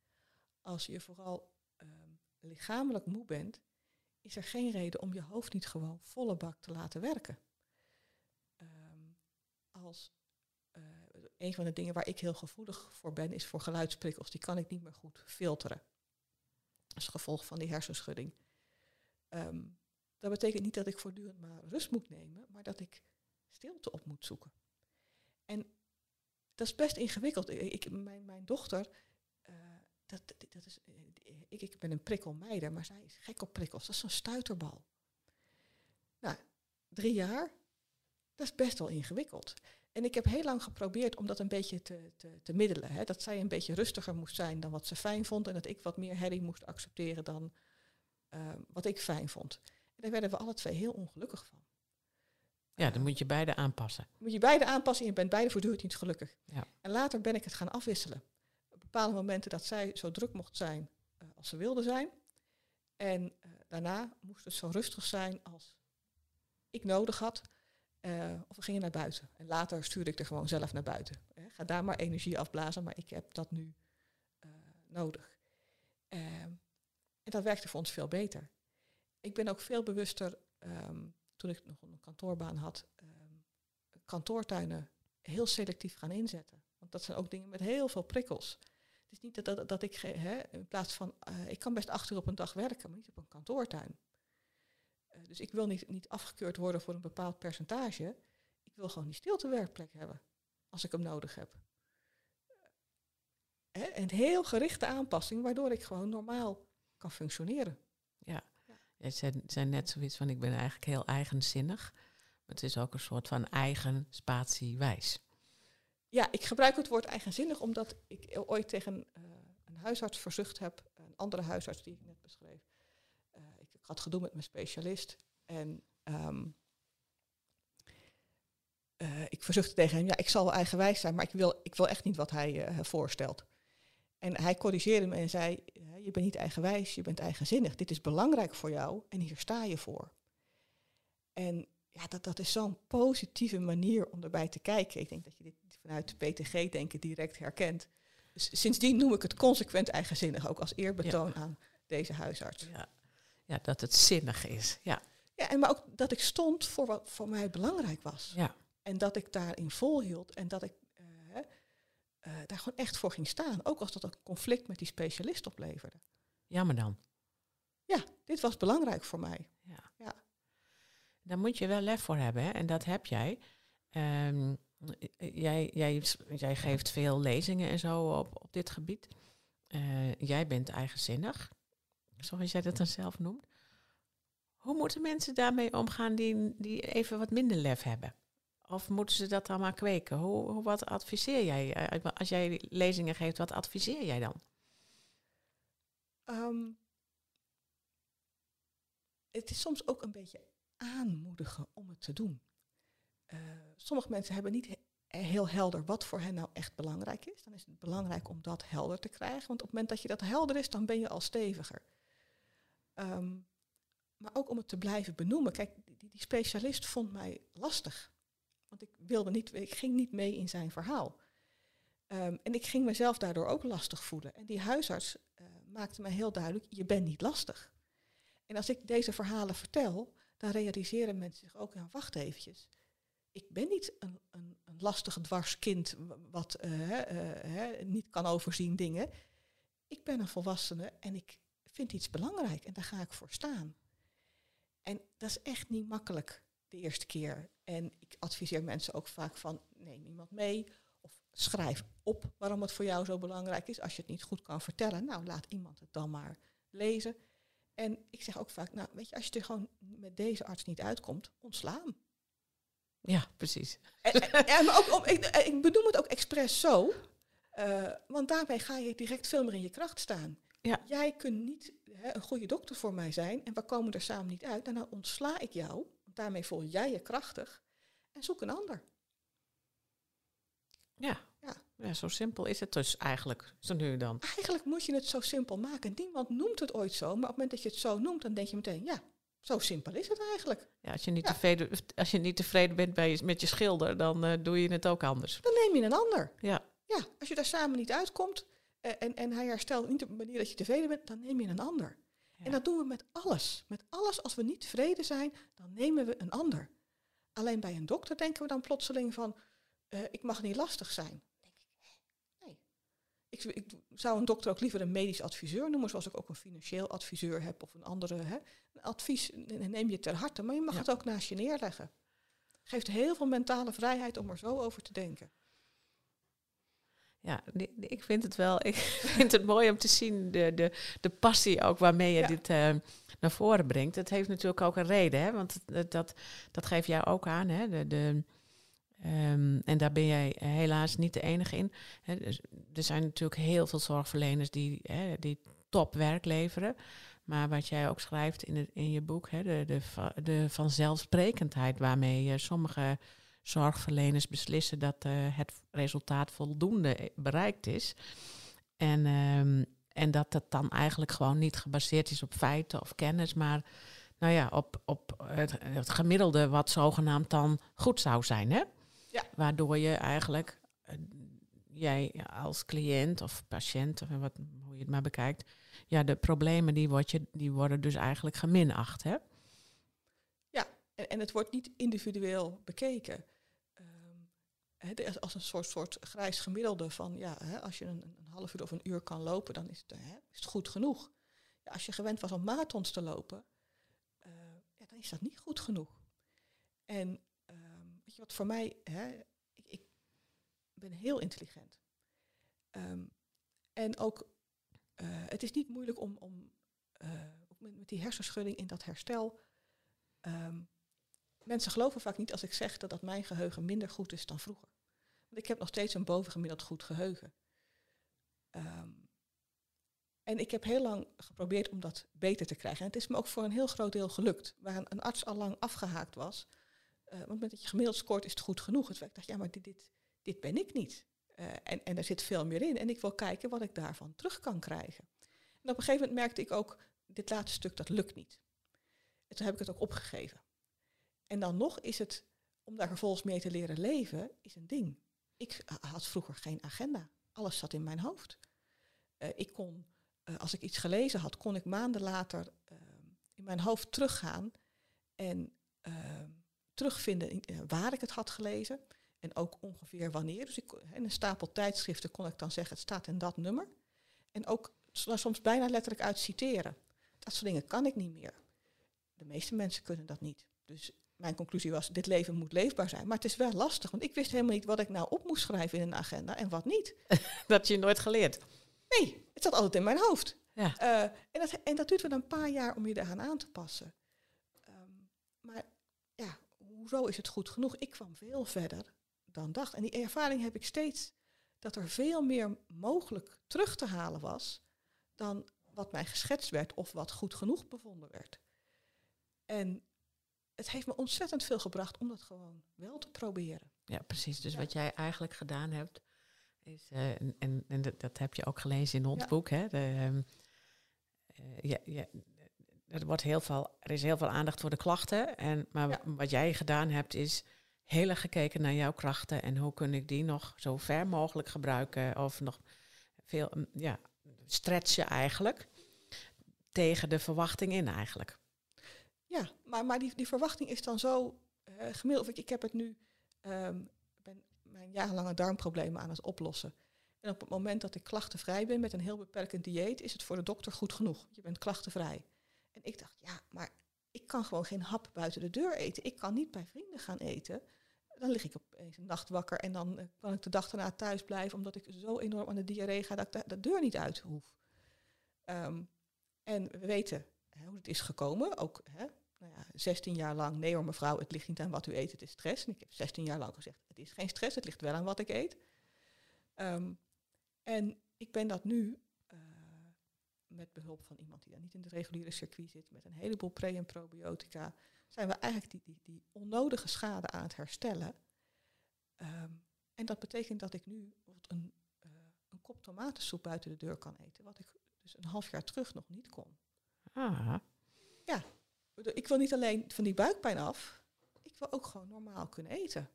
Als je vooral um, lichamelijk moe bent, is er geen reden om je hoofd niet gewoon volle bak te laten werken. Um, als uh, een van de dingen waar ik heel gevoelig voor ben, is voor geluidsprikkels. Die kan ik niet meer goed filteren. Als gevolg van die hersenschudding. Um, dat betekent niet dat ik voortdurend maar rust moet nemen, maar dat ik stilte op moet zoeken. En dat is best ingewikkeld. Ik, mijn, mijn dochter, uh, dat, dat is, eh, ik, ik ben een prikkelmeider, maar zij is gek op prikkels. Dat is zo'n stuiterbal. Nou, drie jaar, dat is best wel ingewikkeld. En ik heb heel lang geprobeerd om dat een beetje te, te, te middelen. Hè. Dat zij een beetje rustiger moest zijn dan wat ze fijn vond. En dat ik wat meer herrie moest accepteren dan ehm, wat ik fijn vond. En daar werden we alle twee heel ongelukkig van. Ja, dan moet je beide aanpassen. Moet je beide aanpassen en je bent beide voortdurend niet gelukkig. Ja. En later ben ik het gaan afwisselen. Op bepaalde momenten dat zij zo druk mocht zijn eh, als ze wilde zijn. En eh, daarna moest het zo rustig zijn als ik nodig had. Eh, of we gingen naar buiten. En later stuurde ik er gewoon zelf naar buiten. Hè. Ga daar maar energie afblazen, maar ik heb dat nu eh, nodig. Ehm, en dat werkte voor ons veel beter. Ik ben ook veel bewuster, ehm, toen ik nog een kantoorbaan had, ehm, kantoortuinen heel selectief gaan inzetten. Want dat zijn ook dingen met heel veel prikkels. Het is niet dat, dat, ik, in plaats van, eh, ik kan best acht uur op een dag werken, maar niet op een kantoortuin. Eh, dus ik wil niet, niet afgekeurd worden voor een bepaald percentage. Ik wil gewoon die stiltewerkplek hebben, als ik hem nodig heb. Hè, een heel gerichte aanpassing, waardoor ik gewoon normaal kan functioneren. Je zei, zei net zoiets van, ik ben eigenlijk heel eigenzinnig. Maar het is ook een soort van eigen spatiewijs. Ja, ik gebruik het woord eigenzinnig omdat ik ooit tegen eh, een huisarts verzucht heb, een andere huisarts die ik net beschreef. Ik, had gedoe met mijn specialist en ehm, eh, ik verzuchtte tegen hem, ja, ik zal wel eigenwijs zijn, maar ik wil, ik wil echt niet wat hij eh, voorstelt. En hij corrigeerde me en zei, je bent niet eigenwijs, je bent eigenzinnig. Dit is belangrijk voor jou en hier sta je voor. En ja, dat, dat is zo'n positieve manier om erbij te kijken. Ik denk dat je dit vanuit PTG-denken direct herkent. Dus sindsdien noem ik het consequent eigenzinnig, ook als eerbetoon aan deze huisarts. Ja. Ja, dat het zinnig is. Ja, Ja, en maar ook dat ik stond voor wat voor mij belangrijk was. ja. En dat ik daarin volhield en dat ik eh, eh, daar gewoon echt voor ging staan. Ook als dat een conflict met die specialist opleverde. jammer dan. Ja, dit was belangrijk voor mij. Ja. Ja. Daar moet je wel lef voor hebben, hè? en dat heb jij. Ehm, jij, jij. Jij geeft veel lezingen en zo op, op dit gebied. Eh, jij bent eigenzinnig, zoals jij dat dan zelf noemt. Hoe moeten mensen daarmee omgaan die, die even wat minder lef hebben? Of moeten ze dat dan maar kweken? Hoe, wat adviseer jij? Eh, Als jij lezingen geeft, wat adviseer jij dan? Ehm, het is soms ook een beetje aanmoedigen om het te doen. Eh, sommige mensen hebben niet he- heel helder wat voor hen nou echt belangrijk is. Dan is het belangrijk om dat helder te krijgen. Want op het moment dat je dat helder is, dan ben je al steviger. Ehm, maar ook om het te blijven benoemen. Kijk, die, specialist vond mij lastig. Want ik, wilde niet, ik ging niet mee in zijn verhaal. Ehm, en ik ging mezelf daardoor ook lastig voelen. En die huisarts eh, maakte mij heel duidelijk, je bent niet lastig. En als ik deze verhalen vertel, dan realiseren mensen zich ook, ja, wacht eventjes. Ik ben niet een, een, een lastig dwarskind wat eh, eh, niet kan overzien dingen. Ik ben een volwassene en ik vind iets belangrijk en daar ga ik voor staan. En dat is echt niet makkelijk de eerste keer. En ik adviseer mensen ook vaak van, neem iemand mee of schrijf op waarom het voor jou zo belangrijk is. Als je het niet goed kan vertellen, nou laat iemand het dan maar lezen. En ik zeg ook vaak, nou weet je, als je er gewoon met deze arts niet uitkomt, ontsla hem. Ja, precies. En, en- maar ook om, ik, ik benoem het ook expres zo, eh, want daarmee ga je direct veel meer in je kracht staan. Ja. Jij kunt niet hè, een goede dokter voor mij zijn en we komen er samen niet uit. En dan ontsla ik jou, want daarmee voel jij je krachtig en zoek een ander. Ja. Ja. ja, zo simpel is het dus eigenlijk, zo nu dan. Eigenlijk moet je het zo simpel maken. Niemand noemt het ooit zo, maar op het moment dat je het zo noemt, dan denk je meteen, ja, zo simpel is het eigenlijk. Ja, als, je niet Ja. tevreden, als je niet tevreden bent bij je, met je schilder, dan eh, doe je het ook anders. Dan neem je een ander. Ja, Ja, als je daar samen niet uitkomt en, en hij herstelt niet op de manier dat je tevreden bent, dan neem je een ander. Ja. En dat doen we met alles. Met alles, als we niet tevreden zijn, dan nemen we een ander. Alleen bij een dokter denken we dan plotseling van, eh, ik mag niet lastig zijn. Nee. Ik, ik zou een dokter ook liever een medisch adviseur noemen, zoals ik ook een financieel adviseur heb of een andere. Hè. Een advies neem je ter harte, maar je mag Ja. het ook naast je neerleggen. Geeft heel veel mentale vrijheid om er zo over te denken. Ja, ik vind het wel. <laughs> Ik vind het mooi om te zien de, de, de passie ook waarmee je dit uh, naar voren brengt. Het heeft natuurlijk ook een reden, hè? want dat, dat, dat geef jij ook aan. Hè? De, de, um, en daar ben jij helaas niet de enige in. Hè? Dus, er zijn natuurlijk heel veel zorgverleners die, hè, die topwerk leveren. Maar wat jij ook schrijft in, het, in je boek, hè, de, de, de vanzelfsprekendheid waarmee sommige zorgverleners beslissen dat uh, het resultaat voldoende bereikt is. En, um, en dat het dan eigenlijk gewoon niet gebaseerd is op feiten of kennis, maar nou ja, op, op het, het gemiddelde wat zogenaamd dan goed zou zijn. Hè? Ja. Waardoor je eigenlijk, uh, jij als cliënt of patiënt, of wat, hoe je het maar bekijkt, ja, de problemen die, word je, die worden dus eigenlijk geminacht. Hè? Ja, en, en het wordt niet individueel bekeken als een soort, soort grijs gemiddelde van ja, als je een, een, half uur of een uur kan lopen, dan is het, is het goed genoeg. Ja, als je gewend was om marathons te lopen, uh, ja, dan is dat niet goed genoeg. En um, weet je wat voor mij, ik, ik ben heel intelligent. Um, en ook, uh, het is niet moeilijk om, om uh, met, met, die hersenschudding in dat herstel. Um, mensen geloven vaak niet als ik zeg dat, dat mijn geheugen minder goed is dan vroeger. Want ik heb nog steeds een bovengemiddeld goed geheugen. Um, en ik heb heel lang geprobeerd om dat beter te krijgen. En het is me ook voor een heel groot deel gelukt. Waar een, arts al lang afgehaakt was. Uh, want met dat je gemiddeld scoort is het goed genoeg. Het ik dacht, ja, maar dit, dit, dit ben ik niet. Uh, en, en er zit veel meer in. En ik wil kijken wat ik daarvan terug kan krijgen. En op een gegeven moment merkte ik ook, dit laatste stuk, dat lukt niet. En toen heb ik het ook opgegeven. En dan nog is het, om daar vervolgens mee te leren leven, is een ding. Ik had vroeger geen agenda. Alles zat in mijn hoofd. Uh, ik kon, uh, als ik iets gelezen had, kon ik maanden later in mijn hoofd teruggaan en terugvinden in, waar ik het had gelezen. En ook ongeveer wanneer. Dus ik, in een stapel tijdschriften kon ik dan zeggen, het staat in dat nummer. En ook soms bijna letterlijk uit citeren. Dat soort dingen kan ik niet meer. De meeste mensen kunnen dat niet. Dus mijn conclusie was, dit leven moet leefbaar zijn. Maar het is wel lastig, want ik wist helemaal niet wat ik nou op moest schrijven in een agenda en wat niet. <laughs> dat je nooit geleerd? Nee, het zat altijd in mijn hoofd. Ja. Uh, en, dat, en dat duurt wel een paar jaar om je eraan aan te passen. Um, maar ja, hoezo is het goed genoeg? Ik kwam veel verder dan dacht. En die ervaring heb ik steeds, dat er veel meer mogelijk terug te halen was dan wat mij geschetst werd of wat goed genoeg bevonden werd. En het heeft me ontzettend veel gebracht om dat gewoon wel te proberen. Ja, precies. Dus wat jij eigenlijk gedaan hebt, is, uh, en, en, en dat, dat, heb je ook gelezen in ons ja. boek, hè? De, um, uh, ja, ja, er, wordt heel veel, er is heel veel aandacht voor de klachten. En, maar ja. wat jij gedaan hebt, is heel erg gekeken naar jouw krachten en hoe kun ik die nog zo ver mogelijk gebruiken of nog veel, ja, stretchen eigenlijk tegen de verwachting in eigenlijk. Ja, maar, maar die, die verwachting is dan zo uh, gemiddeld. Ik heb het nu, um, ben mijn jarenlange darmproblemen aan het oplossen. En op het moment dat ik klachtenvrij ben met een heel beperkend dieet, is het voor de dokter goed genoeg. Je bent klachtenvrij. En ik dacht, ja, maar ik kan gewoon geen hap buiten de deur eten. Ik kan niet bij vrienden gaan eten. Dan lig ik opeens een nacht wakker en dan uh, kan ik de dag daarna thuis blijven, omdat ik zo enorm aan de diarree ga dat ik de, de deur niet uit hoef. Um, en we weten hoe het is gekomen. Ook hè, nou ja, 16 jaar lang, nee hoor mevrouw, het ligt niet aan wat u eet, het is stress. En ik heb 16 jaar lang gezegd, het is geen stress, het ligt wel aan wat ik eet. Um, en ik ben dat nu, uh, met behulp van iemand die daar niet in het reguliere circuit zit, met een heleboel pre- en probiotica, zijn we eigenlijk die, die, die onnodige schade aan het herstellen. Um, en dat betekent dat ik nu een, uh, een kop tomatensoep buiten de deur kan eten, wat ik dus een half jaar terug nog niet kon. Ah. Ja, ik wil niet alleen van die buikpijn af, ik wil ook gewoon normaal kunnen eten.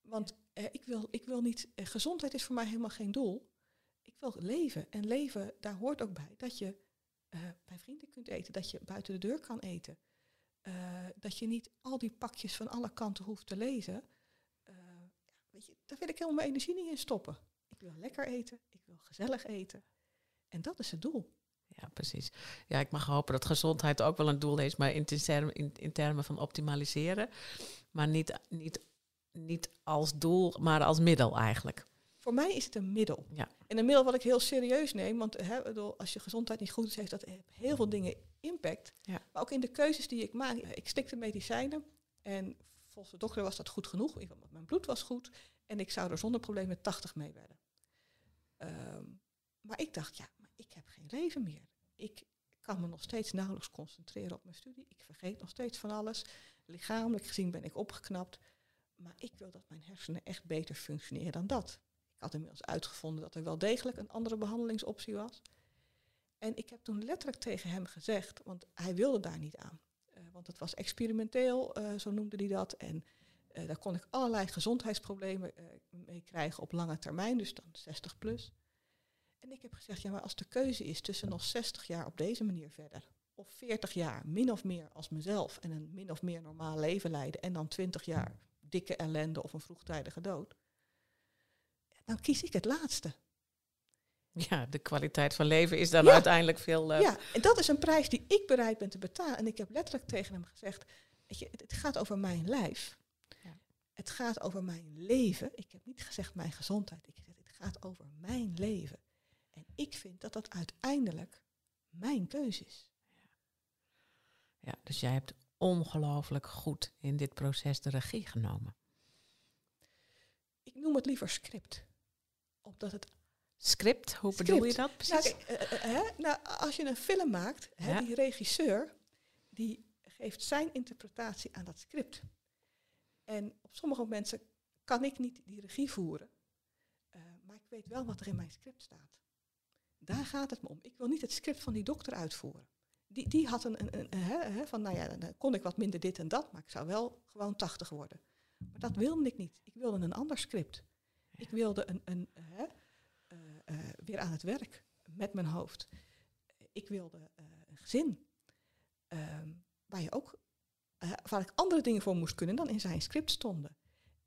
Want eh, ik, wil, ik wil niet, eh, gezondheid is voor mij helemaal geen doel. Ik wil leven. En leven, daar hoort ook bij dat je uh, bij vrienden kunt eten, dat je buiten de deur kan eten. Uh, dat je niet al die pakjes van alle kanten hoeft te lezen. Uh, weet je, daar wil ik helemaal mijn energie niet in stoppen. Ik wil lekker eten, ik wil gezellig eten. En dat is het doel. Ja, precies. Ja, ik mag hopen dat gezondheid ook wel een doel is, maar in, termen, in, in termen van optimaliseren. Maar niet, niet, niet als doel, maar als middel eigenlijk. Voor mij is het een middel. Ja. En een middel wat ik heel serieus neem, want hè, bedoel, als je gezondheid niet goed is, heeft dat heel veel dingen impact. Ja. Maar ook in de keuzes die ik maak. Ik stikte medicijnen en volgens de dokter was dat goed genoeg. Mijn bloed was goed en ik zou er zonder problemen 80 mee werden. Ehm, maar ik dacht, ja, ik heb geen leven meer. Ik kan me nog steeds nauwelijks concentreren op mijn studie. Ik vergeet nog steeds van alles. Lichamelijk gezien ben ik opgeknapt. Maar ik wil dat mijn hersenen echt beter functioneren dan dat. Ik had inmiddels uitgevonden dat er wel degelijk een andere behandelingsoptie was. En ik heb toen letterlijk tegen hem gezegd, want hij wilde daar niet aan. Eh, want het was experimenteel, eh, zo noemde hij dat. En eh, daar kon ik allerlei gezondheidsproblemen mee krijgen op lange termijn, dus dan 60 plus. En ik heb gezegd, ja, maar als de keuze is tussen nog 60 jaar op deze manier verder, of 40 jaar min of meer als mezelf en een min of meer normaal leven leiden, en dan 20 jaar dikke ellende of een vroegtijdige dood, dan kies ik het laatste. Ja, de kwaliteit van leven is dan Ja. uiteindelijk veel. eh, Ja, en dat is een prijs die ik bereid ben te betalen. En ik heb letterlijk tegen hem gezegd, weet je, het, het gaat over mijn lijf. Ja. Het gaat over mijn leven. Ik heb niet gezegd mijn gezondheid. Ik heb gezegd, het gaat over mijn leven. En ik vind dat dat uiteindelijk mijn keuze is. ja, dus jij hebt ongelooflijk goed in dit proces de regie genomen. Ik noem het liever script. Omdat het Script, hoe bedoel je dat Nou, precies? kijk, eh, eh, nou, als je een film maakt, hè, Ja. die regisseur, die geeft zijn interpretatie aan dat script. En op sommige mensen kan ik niet die regie voeren, eh, maar ik weet wel wat er in mijn script staat. Daar gaat het me om. Ik wil niet het script van die dokter uitvoeren. Die, die had een, een, van, nou ja, dan kon ik wat minder dit en dat, maar ik zou wel gewoon 80 worden. Maar dat wilde ik niet. Ik wilde een ander script. Ik wilde een, een, eh, eh, weer aan het werk met mijn hoofd. Ik wilde eh, een gezin ehm, waar, je ook, waar ik andere dingen voor moest kunnen dan in zijn script stonden.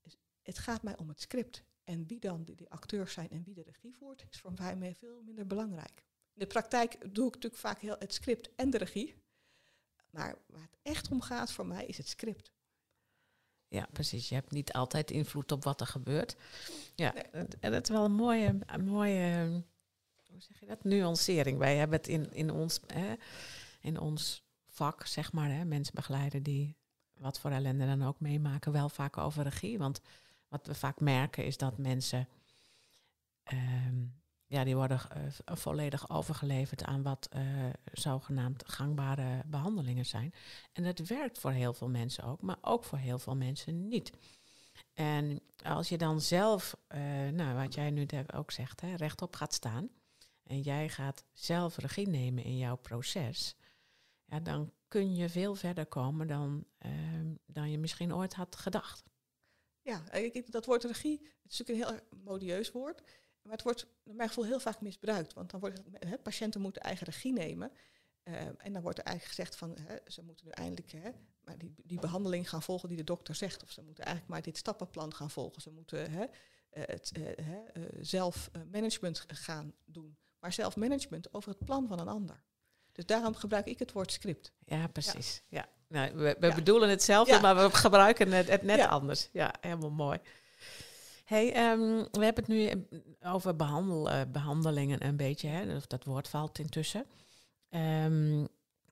Dus het gaat mij om het script. En wie dan die, die acteurs zijn en wie de regie voert, is voor mij veel minder belangrijk. In de praktijk doe ik natuurlijk vaak heel het script en de regie. Maar waar het echt om gaat voor mij is het script. Ja, precies. Je hebt niet altijd invloed op wat er gebeurt. Ja, Nee. en dat is wel een mooie, een mooie hoe zeg je dat, nuancering. Wij hebben het in, in, ons, hè, in ons vak, zeg maar, hè, mensen begeleiden die wat voor ellende dan ook meemaken, wel vaak over regie. Want wat we vaak merken is dat mensen, ehm, ja, die worden eh, v- volledig overgeleverd aan wat eh, zogenaamd gangbare behandelingen zijn. En dat werkt voor heel veel mensen ook, maar ook voor heel veel mensen niet. En als je dan zelf, eh, nou, wat jij nu ook zegt, hè, rechtop gaat staan en jij gaat zelf regie nemen in jouw proces, ja, dan kun je veel verder komen dan, ehm, dan je misschien ooit had gedacht. Ja, ik- dat woord regie, het is natuurlijk een heel modieus woord. Maar het wordt, naar mijn gevoel, heel vaak misbruikt. Want dan wordt patiënten moeten eigen regie nemen. Eh, en dan wordt er eigenlijk gezegd van, ze moeten nu eindelijk maar die, die behandeling gaan volgen die de dokter zegt. Of ze moeten eigenlijk maar dit stappenplan gaan volgen. Ze moeten eh, het eh, hè, eh, zelf eh, management gaan doen. Maar zelfmanagement over het plan van een ander. Dus daarom gebruik ik het woord script. Ja, precies. Ja. Nou, we we Ja. bedoelen hetzelfde, Ja. maar we gebruiken het, het net Ja. anders. Ja, helemaal mooi. Hey, ehm, we hebben het nu eh, over behandel, eh, behandelingen een beetje. Hè? Dus dat woord valt intussen. Ehm,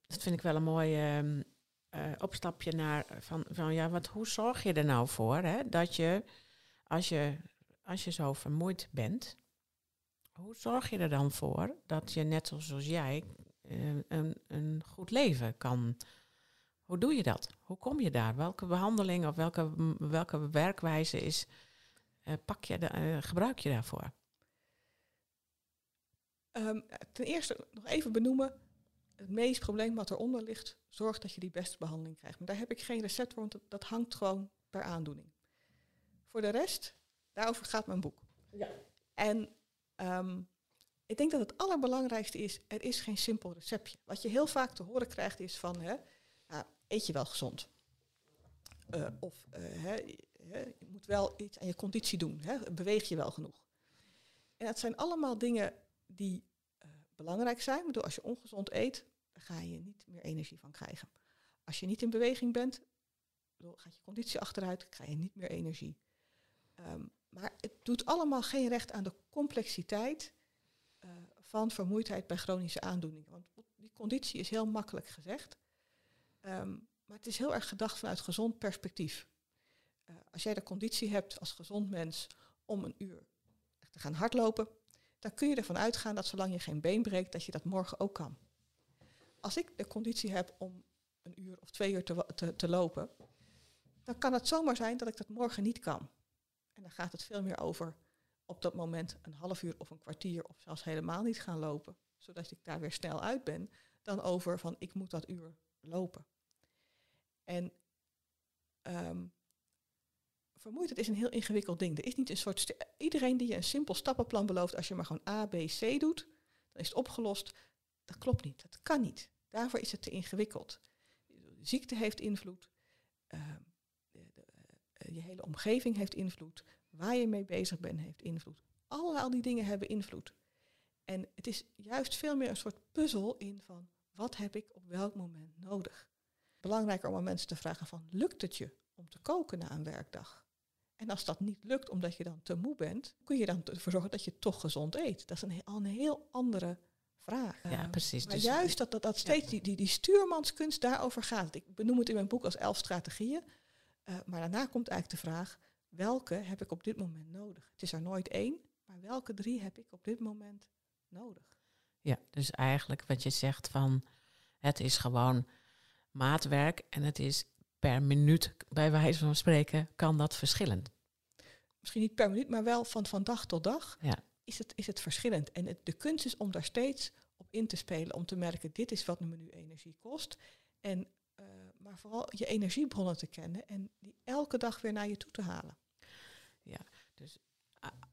dat vind ik wel een mooi ehm, eh, opstapje naar van, van ja, wat, hoe zorg je er nou voor hè, dat je als, je, als je zo vermoeid bent, hoe zorg je er dan voor dat je net zoals jij eh, een, een goed leven kan. Hoe doe je dat? Hoe kom je daar? Welke behandeling of welke, welke werkwijze is, eh, pak je da- eh, gebruik je daarvoor? Ehm, ten eerste nog even benoemen. Het meest probleem wat eronder ligt, zorg dat je die beste behandeling krijgt. Maar daar heb ik geen recept voor, want dat, dat hangt gewoon per aandoening. Voor de rest, daarover gaat mijn boek. Ja. En ehm, ik denk dat het allerbelangrijkste is, er is geen simpel receptje. Wat je heel vaak te horen krijgt is van, hè, eet je wel gezond? Eh, of eh, je moet wel iets aan je conditie doen. Beweeg je wel genoeg? En dat zijn allemaal dingen die eh, belangrijk zijn. Ik bedoel, als je ongezond eet, ga je niet meer energie van krijgen. Als je niet in beweging bent, gaat je conditie achteruit, krijg je niet meer energie. Ehm, maar het doet allemaal geen recht aan de complexiteit van vermoeidheid bij chronische aandoeningen. Want die conditie is heel makkelijk gezegd. Ehm, maar het is heel erg gedacht vanuit gezond perspectief. Uh, als jij de conditie hebt als gezond mens om een uur te gaan hardlopen, dan kun je ervan uitgaan dat zolang je geen been breekt, dat je dat morgen ook kan. Als ik de conditie heb om een uur of twee uur te, te lopen, dan kan het zomaar zijn dat ik dat morgen niet kan. En dan gaat het veel meer over op dat moment een half uur of een kwartier of zelfs helemaal niet gaan lopen, zodat ik daar weer snel uit ben, dan over van ik moet dat uur lopen. En um, vermoeidheid is een heel ingewikkeld ding. Er is niet een soort. Iedereen die je een simpel stappenplan belooft, als je maar gewoon A, B, C doet, dan is het opgelost. Dat klopt niet. Dat kan niet. Daarvoor is het te ingewikkeld. Ziekte heeft invloed. Uh, de, de, uh, je hele omgeving heeft invloed. Waar je mee bezig bent heeft invloed. Al die dingen hebben invloed. En het is juist veel meer een soort puzzel in van wat heb ik op welk moment nodig. Belangrijker om aan mensen te vragen van lukt het je om te koken na een werkdag? En als dat niet lukt omdat je dan te moe bent, kun je dan ervoor zorgen dat je toch gezond eet. Dat is een, al een heel andere vraag. Ja, precies. Maar dus juist dat, dat, dat steeds die, die, die stuurmanskunst daarover gaat. Ik benoem het in mijn boek als elf strategieën. Uh, maar daarna komt eigenlijk de vraag, welke heb ik op dit moment nodig? Het is er nooit één, maar welke drie heb ik op dit moment nodig? Ja, dus eigenlijk wat je zegt van, het is gewoon maatwerk en het is per minuut, bij wijze van spreken, kan dat verschillen. Misschien niet per minuut, maar wel van, van dag tot dag ja. is, het, is het verschillend. En het, de kunst is om daar steeds op in te spelen, om te merken, dit is wat me nu energie kost. En, uh, maar vooral je energiebronnen te kennen en die elke dag weer naar je toe te halen. Ja, dus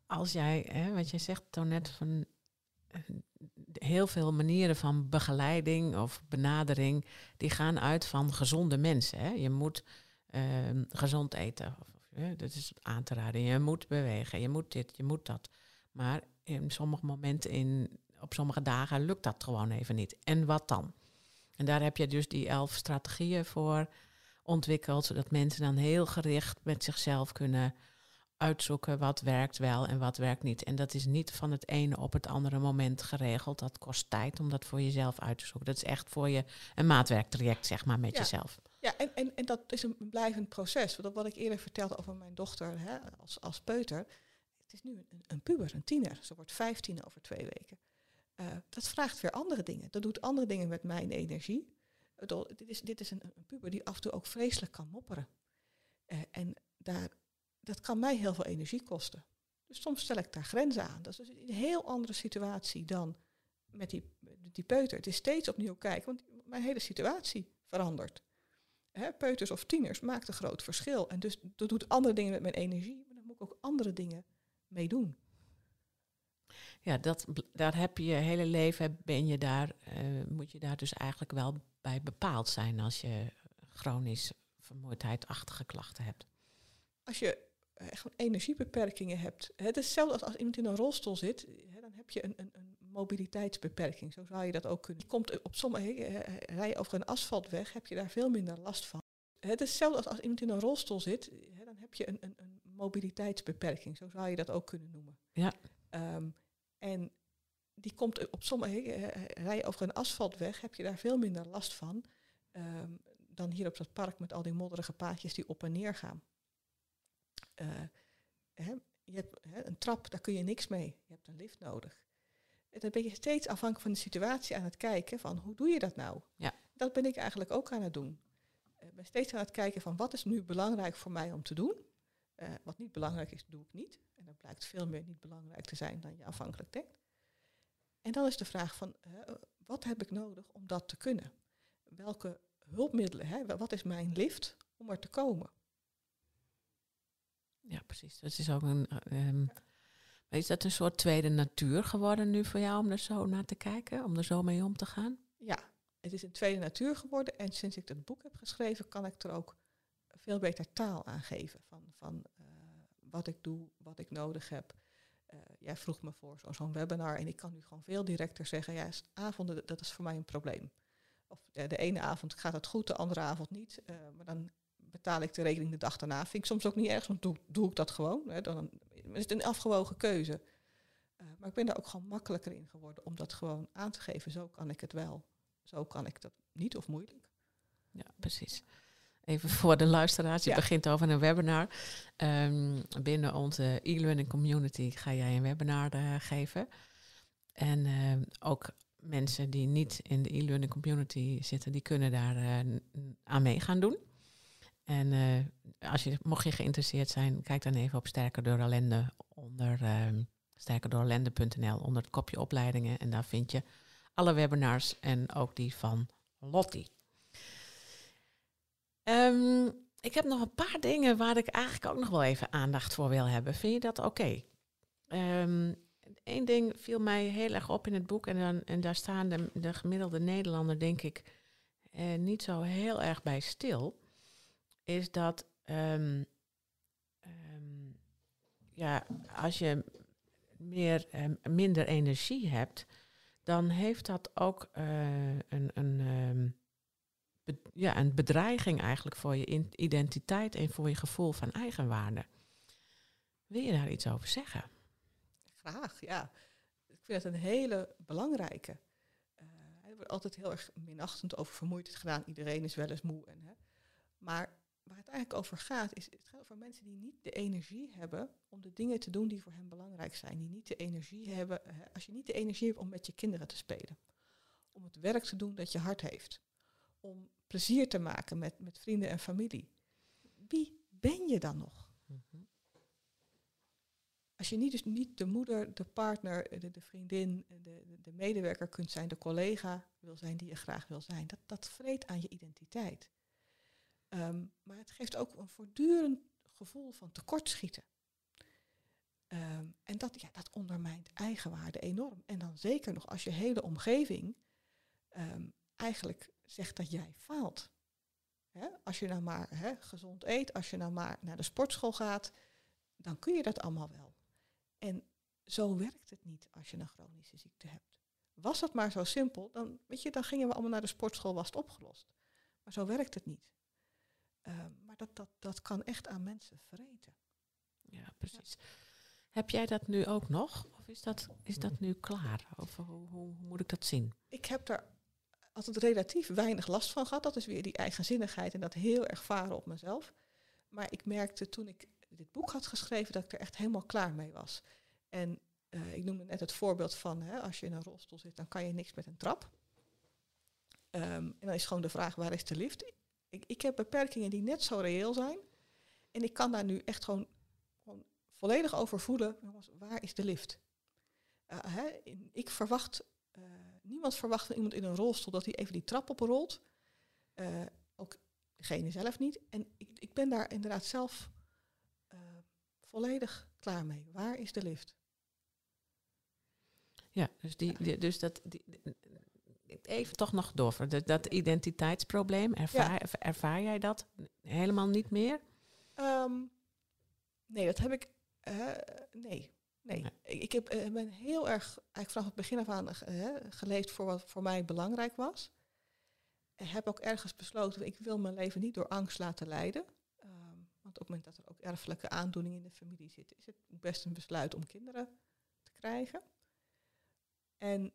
als jij, hè, wat jij zegt, net van heel veel manieren van begeleiding of benadering, die gaan uit van gezonde mensen. Hè. Je moet uh, gezond eten, of, of, dat is aan te raden. Je moet bewegen, je moet dit, je moet dat. Maar in sommige momenten, in, op sommige dagen, lukt dat gewoon even niet. En wat dan? En daar heb je dus die elf strategieën voor ontwikkeld, zodat mensen dan heel gericht met zichzelf kunnen uitzoeken wat werkt wel en wat werkt niet. En dat is niet van het ene op het andere moment geregeld. Dat kost tijd om dat voor jezelf uit te zoeken. Dat is echt voor je een maatwerktraject, zeg maar, met jezelf. Ja, en, en, en dat is een blijvend proces. Want wat ik eerder vertelde over mijn dochter hè, als, als peuter. Het is nu een, een puber, een tiener. Ze wordt vijftien over twee weken. Uh, dat vraagt weer andere dingen. Dat doet andere dingen met mijn energie. Dit is, dit is een, een puber die af en toe ook vreselijk kan mopperen. Uh, en daar dat kan mij heel veel energie kosten. Dus soms stel ik daar grenzen aan. Dat is een heel andere situatie dan met die, die peuter. Het is steeds opnieuw kijken, want mijn hele situatie verandert. Hè, peuters of tieners maakt een groot verschil. En dus dat doet andere dingen met mijn energie, maar dan moet ik ook andere dingen mee doen. Ja, dat, daar heb je je hele leven, ben je daar, uh, moet je daar dus eigenlijk wel bij bepaald zijn als je chronisch vermoeidheidachtige klachten hebt. Als je echt energiebeperkingen hebt. Het is hetzelfde als als iemand in een rolstoel zit, hè, dan heb je een, een, een, mobiliteitsbeperking. Zo zou je dat ook kunnen. Je komt op sommige rij over een asfaltweg, heb je daar veel minder last van. Het is hetzelfde als als iemand in een rolstoel zit, hè, dan heb je een, een, een, mobiliteitsbeperking. Zo zou je dat ook kunnen noemen. Ja. Um, en die komt op sommige rij over een asfaltweg, heb je daar veel minder last van um, dan hier op dat park met al die modderige paadjes die op en neer gaan. Uh, hè, je hebt hè, een trap, daar kun je niks mee. Je hebt een lift nodig. En dan ben je steeds afhankelijk van de situatie aan het kijken van hoe doe je dat nou? Ja. Dat ben ik eigenlijk ook aan het doen. Ik ben steeds aan het kijken van wat is nu belangrijk voor mij om te doen. Uh, wat niet belangrijk is, doe ik niet. En dat blijkt veel meer niet belangrijk te zijn dan je afhankelijk denkt. En dan is de vraag van, uh, wat heb ik nodig om dat te kunnen? Welke hulpmiddelen, hè, wat is mijn lift om er te komen? Ja, precies. Dat is ook een. Um, is dat een soort tweede natuur geworden nu voor jou om er zo naar te kijken, om er zo mee om te gaan? Ja, het is een tweede natuur geworden. En sinds ik het boek heb geschreven, kan ik er ook veel beter taal aan geven. Van, van uh, wat ik doe, wat ik nodig heb. Uh, jij vroeg me voor zo'n webinar en ik kan nu gewoon veel directer zeggen, ja, avonden, dat is voor mij een probleem. Of de ene avond gaat het goed, de andere avond niet. maar dan betaal ik de rekening de dag daarna. Vind ik soms ook niet erg, want doe, doe ik dat gewoon. Hè. Dan is het een afgewogen keuze. Uh, maar ik ben daar ook gewoon makkelijker in geworden om dat gewoon aan te geven. Zo kan ik het wel, zo kan ik dat niet of moeilijk. Ja, precies. Even voor de luisteraars, je begint over een webinar. Um, binnen onze e-learning community ga jij een webinar uh, geven. En uh, ook mensen die niet in de e-learning community zitten, die kunnen daar aan mee gaan doen. En uh, als je, mocht je geïnteresseerd zijn, kijk dan even op Sterker door Ellende onder uh, sterkerdoorellende.nl onder het kopje opleidingen. En daar vind je alle webinars en ook die van Lottie. Um, ik heb nog een paar dingen waar ik eigenlijk ook nog wel even aandacht voor wil hebben. Vind je dat oké? Eén ding viel mij heel erg op in het boek. En, dan, en daar staan de, de gemiddelde Nederlander, denk ik, eh, niet zo heel erg bij stil. Is dat um, um, ja, als je meer, um, minder energie hebt, dan heeft dat ook uh, een, een, ja, een bedreiging eigenlijk voor je identiteit en voor je gevoel van eigenwaarde. Wil je daar iets over zeggen? Graag, ja. Ik vind het een hele belangrijke. Uh, er wordt altijd heel erg minachtend over vermoeidheid gedaan. Iedereen is wel eens moe. En, hè. Maar waar het eigenlijk over gaat, is het gaat over mensen die niet de energie hebben om de dingen te doen die voor hen belangrijk zijn. Die niet de energie hebben, als je niet de energie hebt om met je kinderen te spelen. Om het werk te doen dat je hart heeft. Om plezier te maken met, met vrienden en familie. Wie ben je dan nog? Mm als je niet, dus niet de moeder, de partner, de, de vriendin, de, de, medewerker kunt zijn, de collega wil zijn die je graag wil zijn, dat, dat vreet aan je identiteit. Um, maar het geeft ook een voortdurend gevoel van tekortschieten. Um, en dat, ja, dat ondermijnt eigenwaarde enorm. En dan zeker nog als je hele omgeving um, eigenlijk zegt dat jij faalt. Als je nou maar gezond eet, als je nou maar naar de sportschool gaat, dan kun je dat allemaal wel. En zo werkt het niet als je een chronische ziekte hebt. Was dat maar zo simpel, dan, weet je, dan gingen we allemaal naar de sportschool, was het opgelost. Maar zo werkt het niet. Uh, maar dat, dat, dat kan echt aan mensen vreten. Ja, precies. Heb jij dat nu ook nog? Of is dat, is dat nu klaar? Of hoe, hoe, moet ik dat zien? Ik heb daar altijd relatief weinig last van gehad. Dat is weer die eigenzinnigheid en dat heel erg varen op mezelf. Maar ik merkte toen ik dit boek had geschreven, dat ik er echt helemaal klaar mee was. En uh, ik noemde net het voorbeeld van, hè, als je in een rolstoel zit, dan kan je niks met een trap. Um, en dan is gewoon de vraag, waar is de lift? Ik, ik heb beperkingen die net zo reëel zijn. En ik kan daar nu echt gewoon, gewoon volledig over voelen, jongens, waar is de lift? Uh, hè, ik verwacht, uh, niemand verwacht van iemand in een rolstoel dat hij even die trap oprolt. ook degene zelf niet. En ik, ik ben daar inderdaad zelf volledig klaar mee. Waar is de lift? Ja, dus, die, dus dat. Die, even toch nog door. Dat, dat identiteitsprobleem, ervaar, ervaar jij dat helemaal niet meer? Um, nee, dat heb ik. Uh, nee. Nee, ik, heb, uh, ben heel erg, eigenlijk vanaf het begin af aan uh, geleefd voor wat voor mij belangrijk was. Ik heb ook ergens besloten, ik wil mijn leven niet door angst laten leiden. Want op het moment dat er ook erfelijke aandoeningen in de familie zitten, is het best een besluit om kinderen te krijgen. En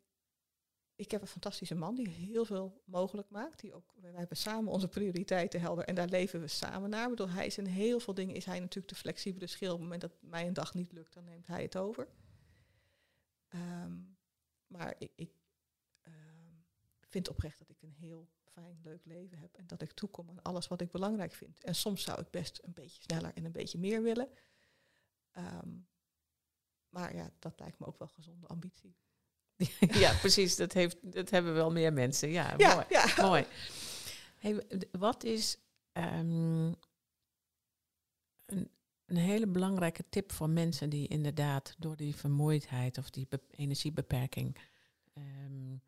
ik heb een fantastische man die heel veel mogelijk maakt. Die ook, wij hebben samen onze prioriteiten helder en daar leven we samen naar. Ik hij is in heel veel dingen is hij natuurlijk de flexibele schil. Op het moment dat mij een dag niet lukt, dan neemt hij het over. Um, maar ik, ik um, vind oprecht dat ik een heel fijn, leuk leven heb en dat ik toekom aan alles wat ik belangrijk vind. En soms zou ik best een beetje sneller en een beetje meer willen. Um, maar ja, dat lijkt me ook wel gezonde ambitie. <laughs> ja, precies. Dat, heeft, dat hebben wel meer mensen. Ja, ja mooi. Ja. mooi. Hey, wat is um, een, een, hele belangrijke tip voor mensen die inderdaad door die vermoeidheid of die energiebeperking um,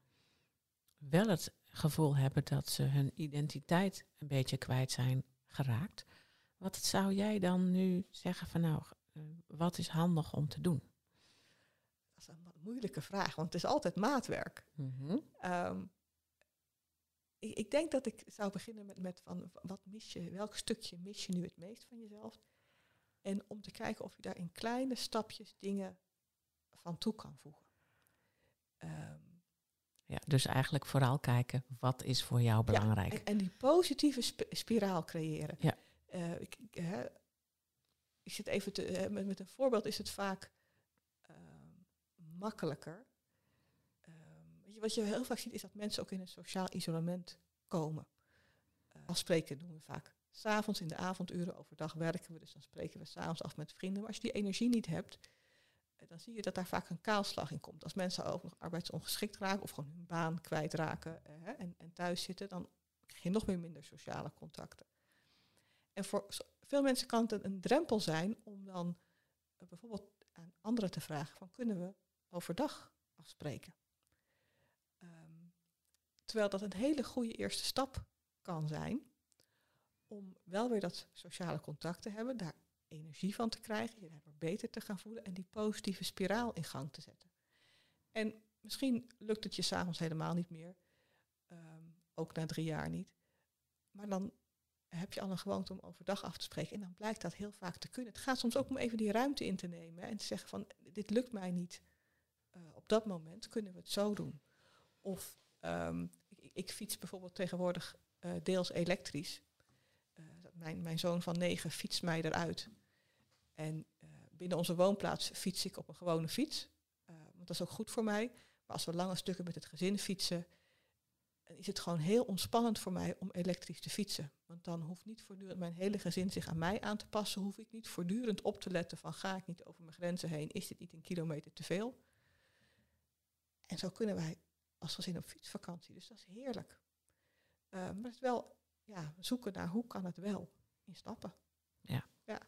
wel het gevoel hebben dat ze hun identiteit een beetje kwijt zijn geraakt. Wat zou jij dan nu zeggen van nou, eh, wat is handig om te doen? Moeilijke vraag, want het is altijd maatwerk. Mm -hmm. um, ik, ik, denk dat ik zou beginnen met, met van wat mis je, welk stukje mis je nu het meest van jezelf? En om te kijken of je daar in kleine stapjes dingen van toe kan voegen. Ehm, ja, dus eigenlijk vooral kijken wat is voor jou belangrijk. en, en, die positieve spiraal creëren. Ja. Uh, ik, ik, zit even te, met, met, een voorbeeld is het vaak ehm, makkelijker. Ehm, wat je heel vaak ziet is dat mensen ook in een sociaal isolement komen. Uh, als spreken doen we vaak s'avonds in de avonduren, overdag werken we, dus dan spreken we s'avonds af met vrienden. Maar als je die energie niet hebt, eh, dan zie je dat daar vaak een kaalslag in komt. Als mensen ook nog arbeidsongeschikt raken of gewoon hun baan kwijtraken uh, en, en thuis zitten, dan krijg je nog meer minder sociale contacten. En voor veel mensen kan het een drempel zijn om dan bijvoorbeeld aan anderen te vragen van kunnen we overdag afspreken. Um, terwijl dat een hele goede eerste stap kan zijn om wel weer dat sociale contact te hebben, daar energie van te krijgen, je beter te gaan voelen en die positieve spiraal in gang te zetten. En misschien lukt het je s'avonds helemaal niet meer, ehm, ook na drie jaar niet. Maar dan heb je al een gewoonte om overdag af te spreken en dan blijkt dat heel vaak te kunnen. Het gaat soms ook om even die ruimte in te nemen en te zeggen van dit lukt mij niet uh, op dat moment, kunnen we het zo doen. Of um, ik, fiets bijvoorbeeld tegenwoordig uh, deels elektrisch mijn, mijn zoon van negen fietst mij eruit. En binnen onze woonplaats fiets ik op een gewone fiets. Want dat is ook goed voor mij. Maar als we lange stukken met het gezin fietsen, dan is het gewoon heel ontspannend voor mij om elektrisch te fietsen. Want dan hoeft niet voortdurend mijn hele gezin zich aan mij aan te passen. Hoef ik niet voortdurend op te letten van ga ik niet over mijn grenzen heen. Is dit niet een kilometer te veel? En zo kunnen wij als gezin op fietsvakantie. Dus dat is heerlijk. Uh, maar het is wel ja, zoeken naar hoe kan het wel in stappen. Ja. ja.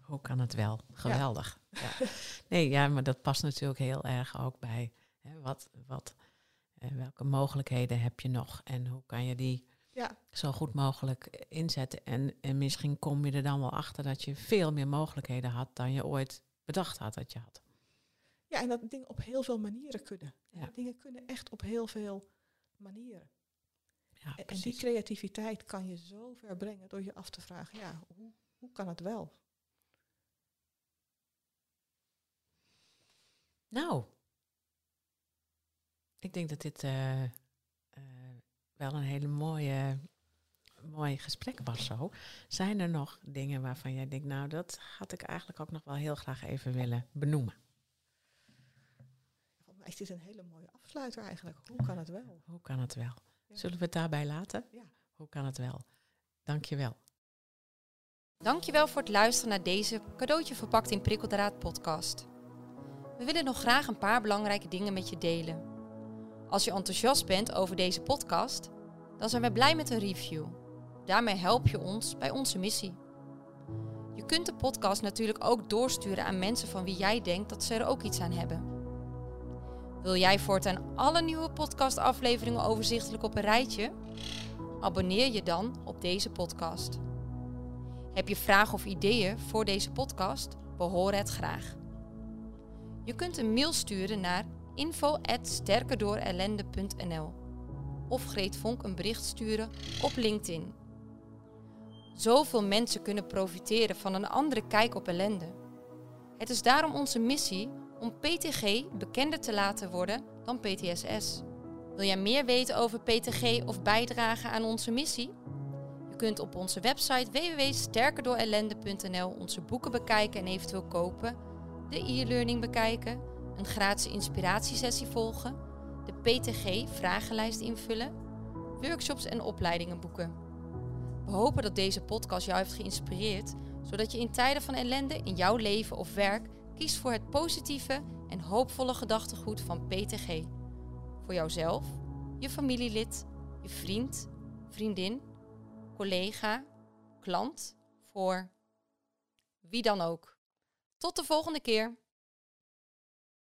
Hoe kan het wel? Geweldig. Ja. <laughs> Nee, ja, maar dat past natuurlijk heel erg ook bij hè, wat, wat, eh, welke mogelijkheden heb je nog en hoe kan je die ja. zo goed mogelijk inzetten. En, en misschien kom je er dan wel achter dat je veel meer mogelijkheden had dan je ooit bedacht had dat je had. Ja, en dat dingen op heel veel manieren kunnen. Ja. Dingen kunnen echt op heel veel manieren en die creativiteit kan je zo ver brengen door je af te vragen, ja, hoe, hoe kan het wel? Nou, ik denk dat dit uh, uh, wel een hele mooie, mooi gesprek was zo. Zijn er nog dingen waarvan jij denkt, nou, dat had ik eigenlijk ook nog wel heel graag even willen benoemen? Mij is dit een hele mooie afsluiter eigenlijk. Hoe kan het wel? Hoe kan het wel? Zullen we het daarbij laten? Ja. Hoe kan het wel? Dankjewel. Dankjewel voor het luisteren naar deze cadeautje verpakt in prikkeldraad podcast. We willen nog graag een paar belangrijke dingen met je delen. Als je enthousiast bent over deze podcast, dan zijn we blij met een review. Daarmee help je ons bij onze missie. Je kunt de podcast natuurlijk ook doorsturen aan mensen van wie jij denkt dat ze er ook iets aan hebben. Wil jij voortaan alle nieuwe podcastafleveringen overzichtelijk op een rijtje? Abonneer je dan op deze podcast. Heb je vragen of ideeën voor deze podcast? Behoor het graag. Je kunt een mail sturen naar info@sterkerdoorellende.nl of Greet Vonk een bericht sturen op LinkedIn. Zoveel mensen kunnen profiteren van een andere kijk op ellende. Het is daarom onze missie om PTG bekender te laten worden dan PTSS. Wil jij meer weten over PTG of bijdragen aan onze missie? Je kunt op onze website www.sterkerdoorellende.nl onze boeken bekijken en eventueel kopen, de e-learning bekijken, een gratis inspiratiesessie volgen, de PTG-vragenlijst invullen, workshops en opleidingen boeken. We hopen dat deze podcast jou heeft geïnspireerd, zodat je in tijden van ellende in jouw leven of werk Kies voor het positieve en hoopvolle gedachtegoed van PTG. Voor jouzelf, je familielid, je vriend, vriendin, collega, klant, voor wie dan ook. Tot de volgende keer.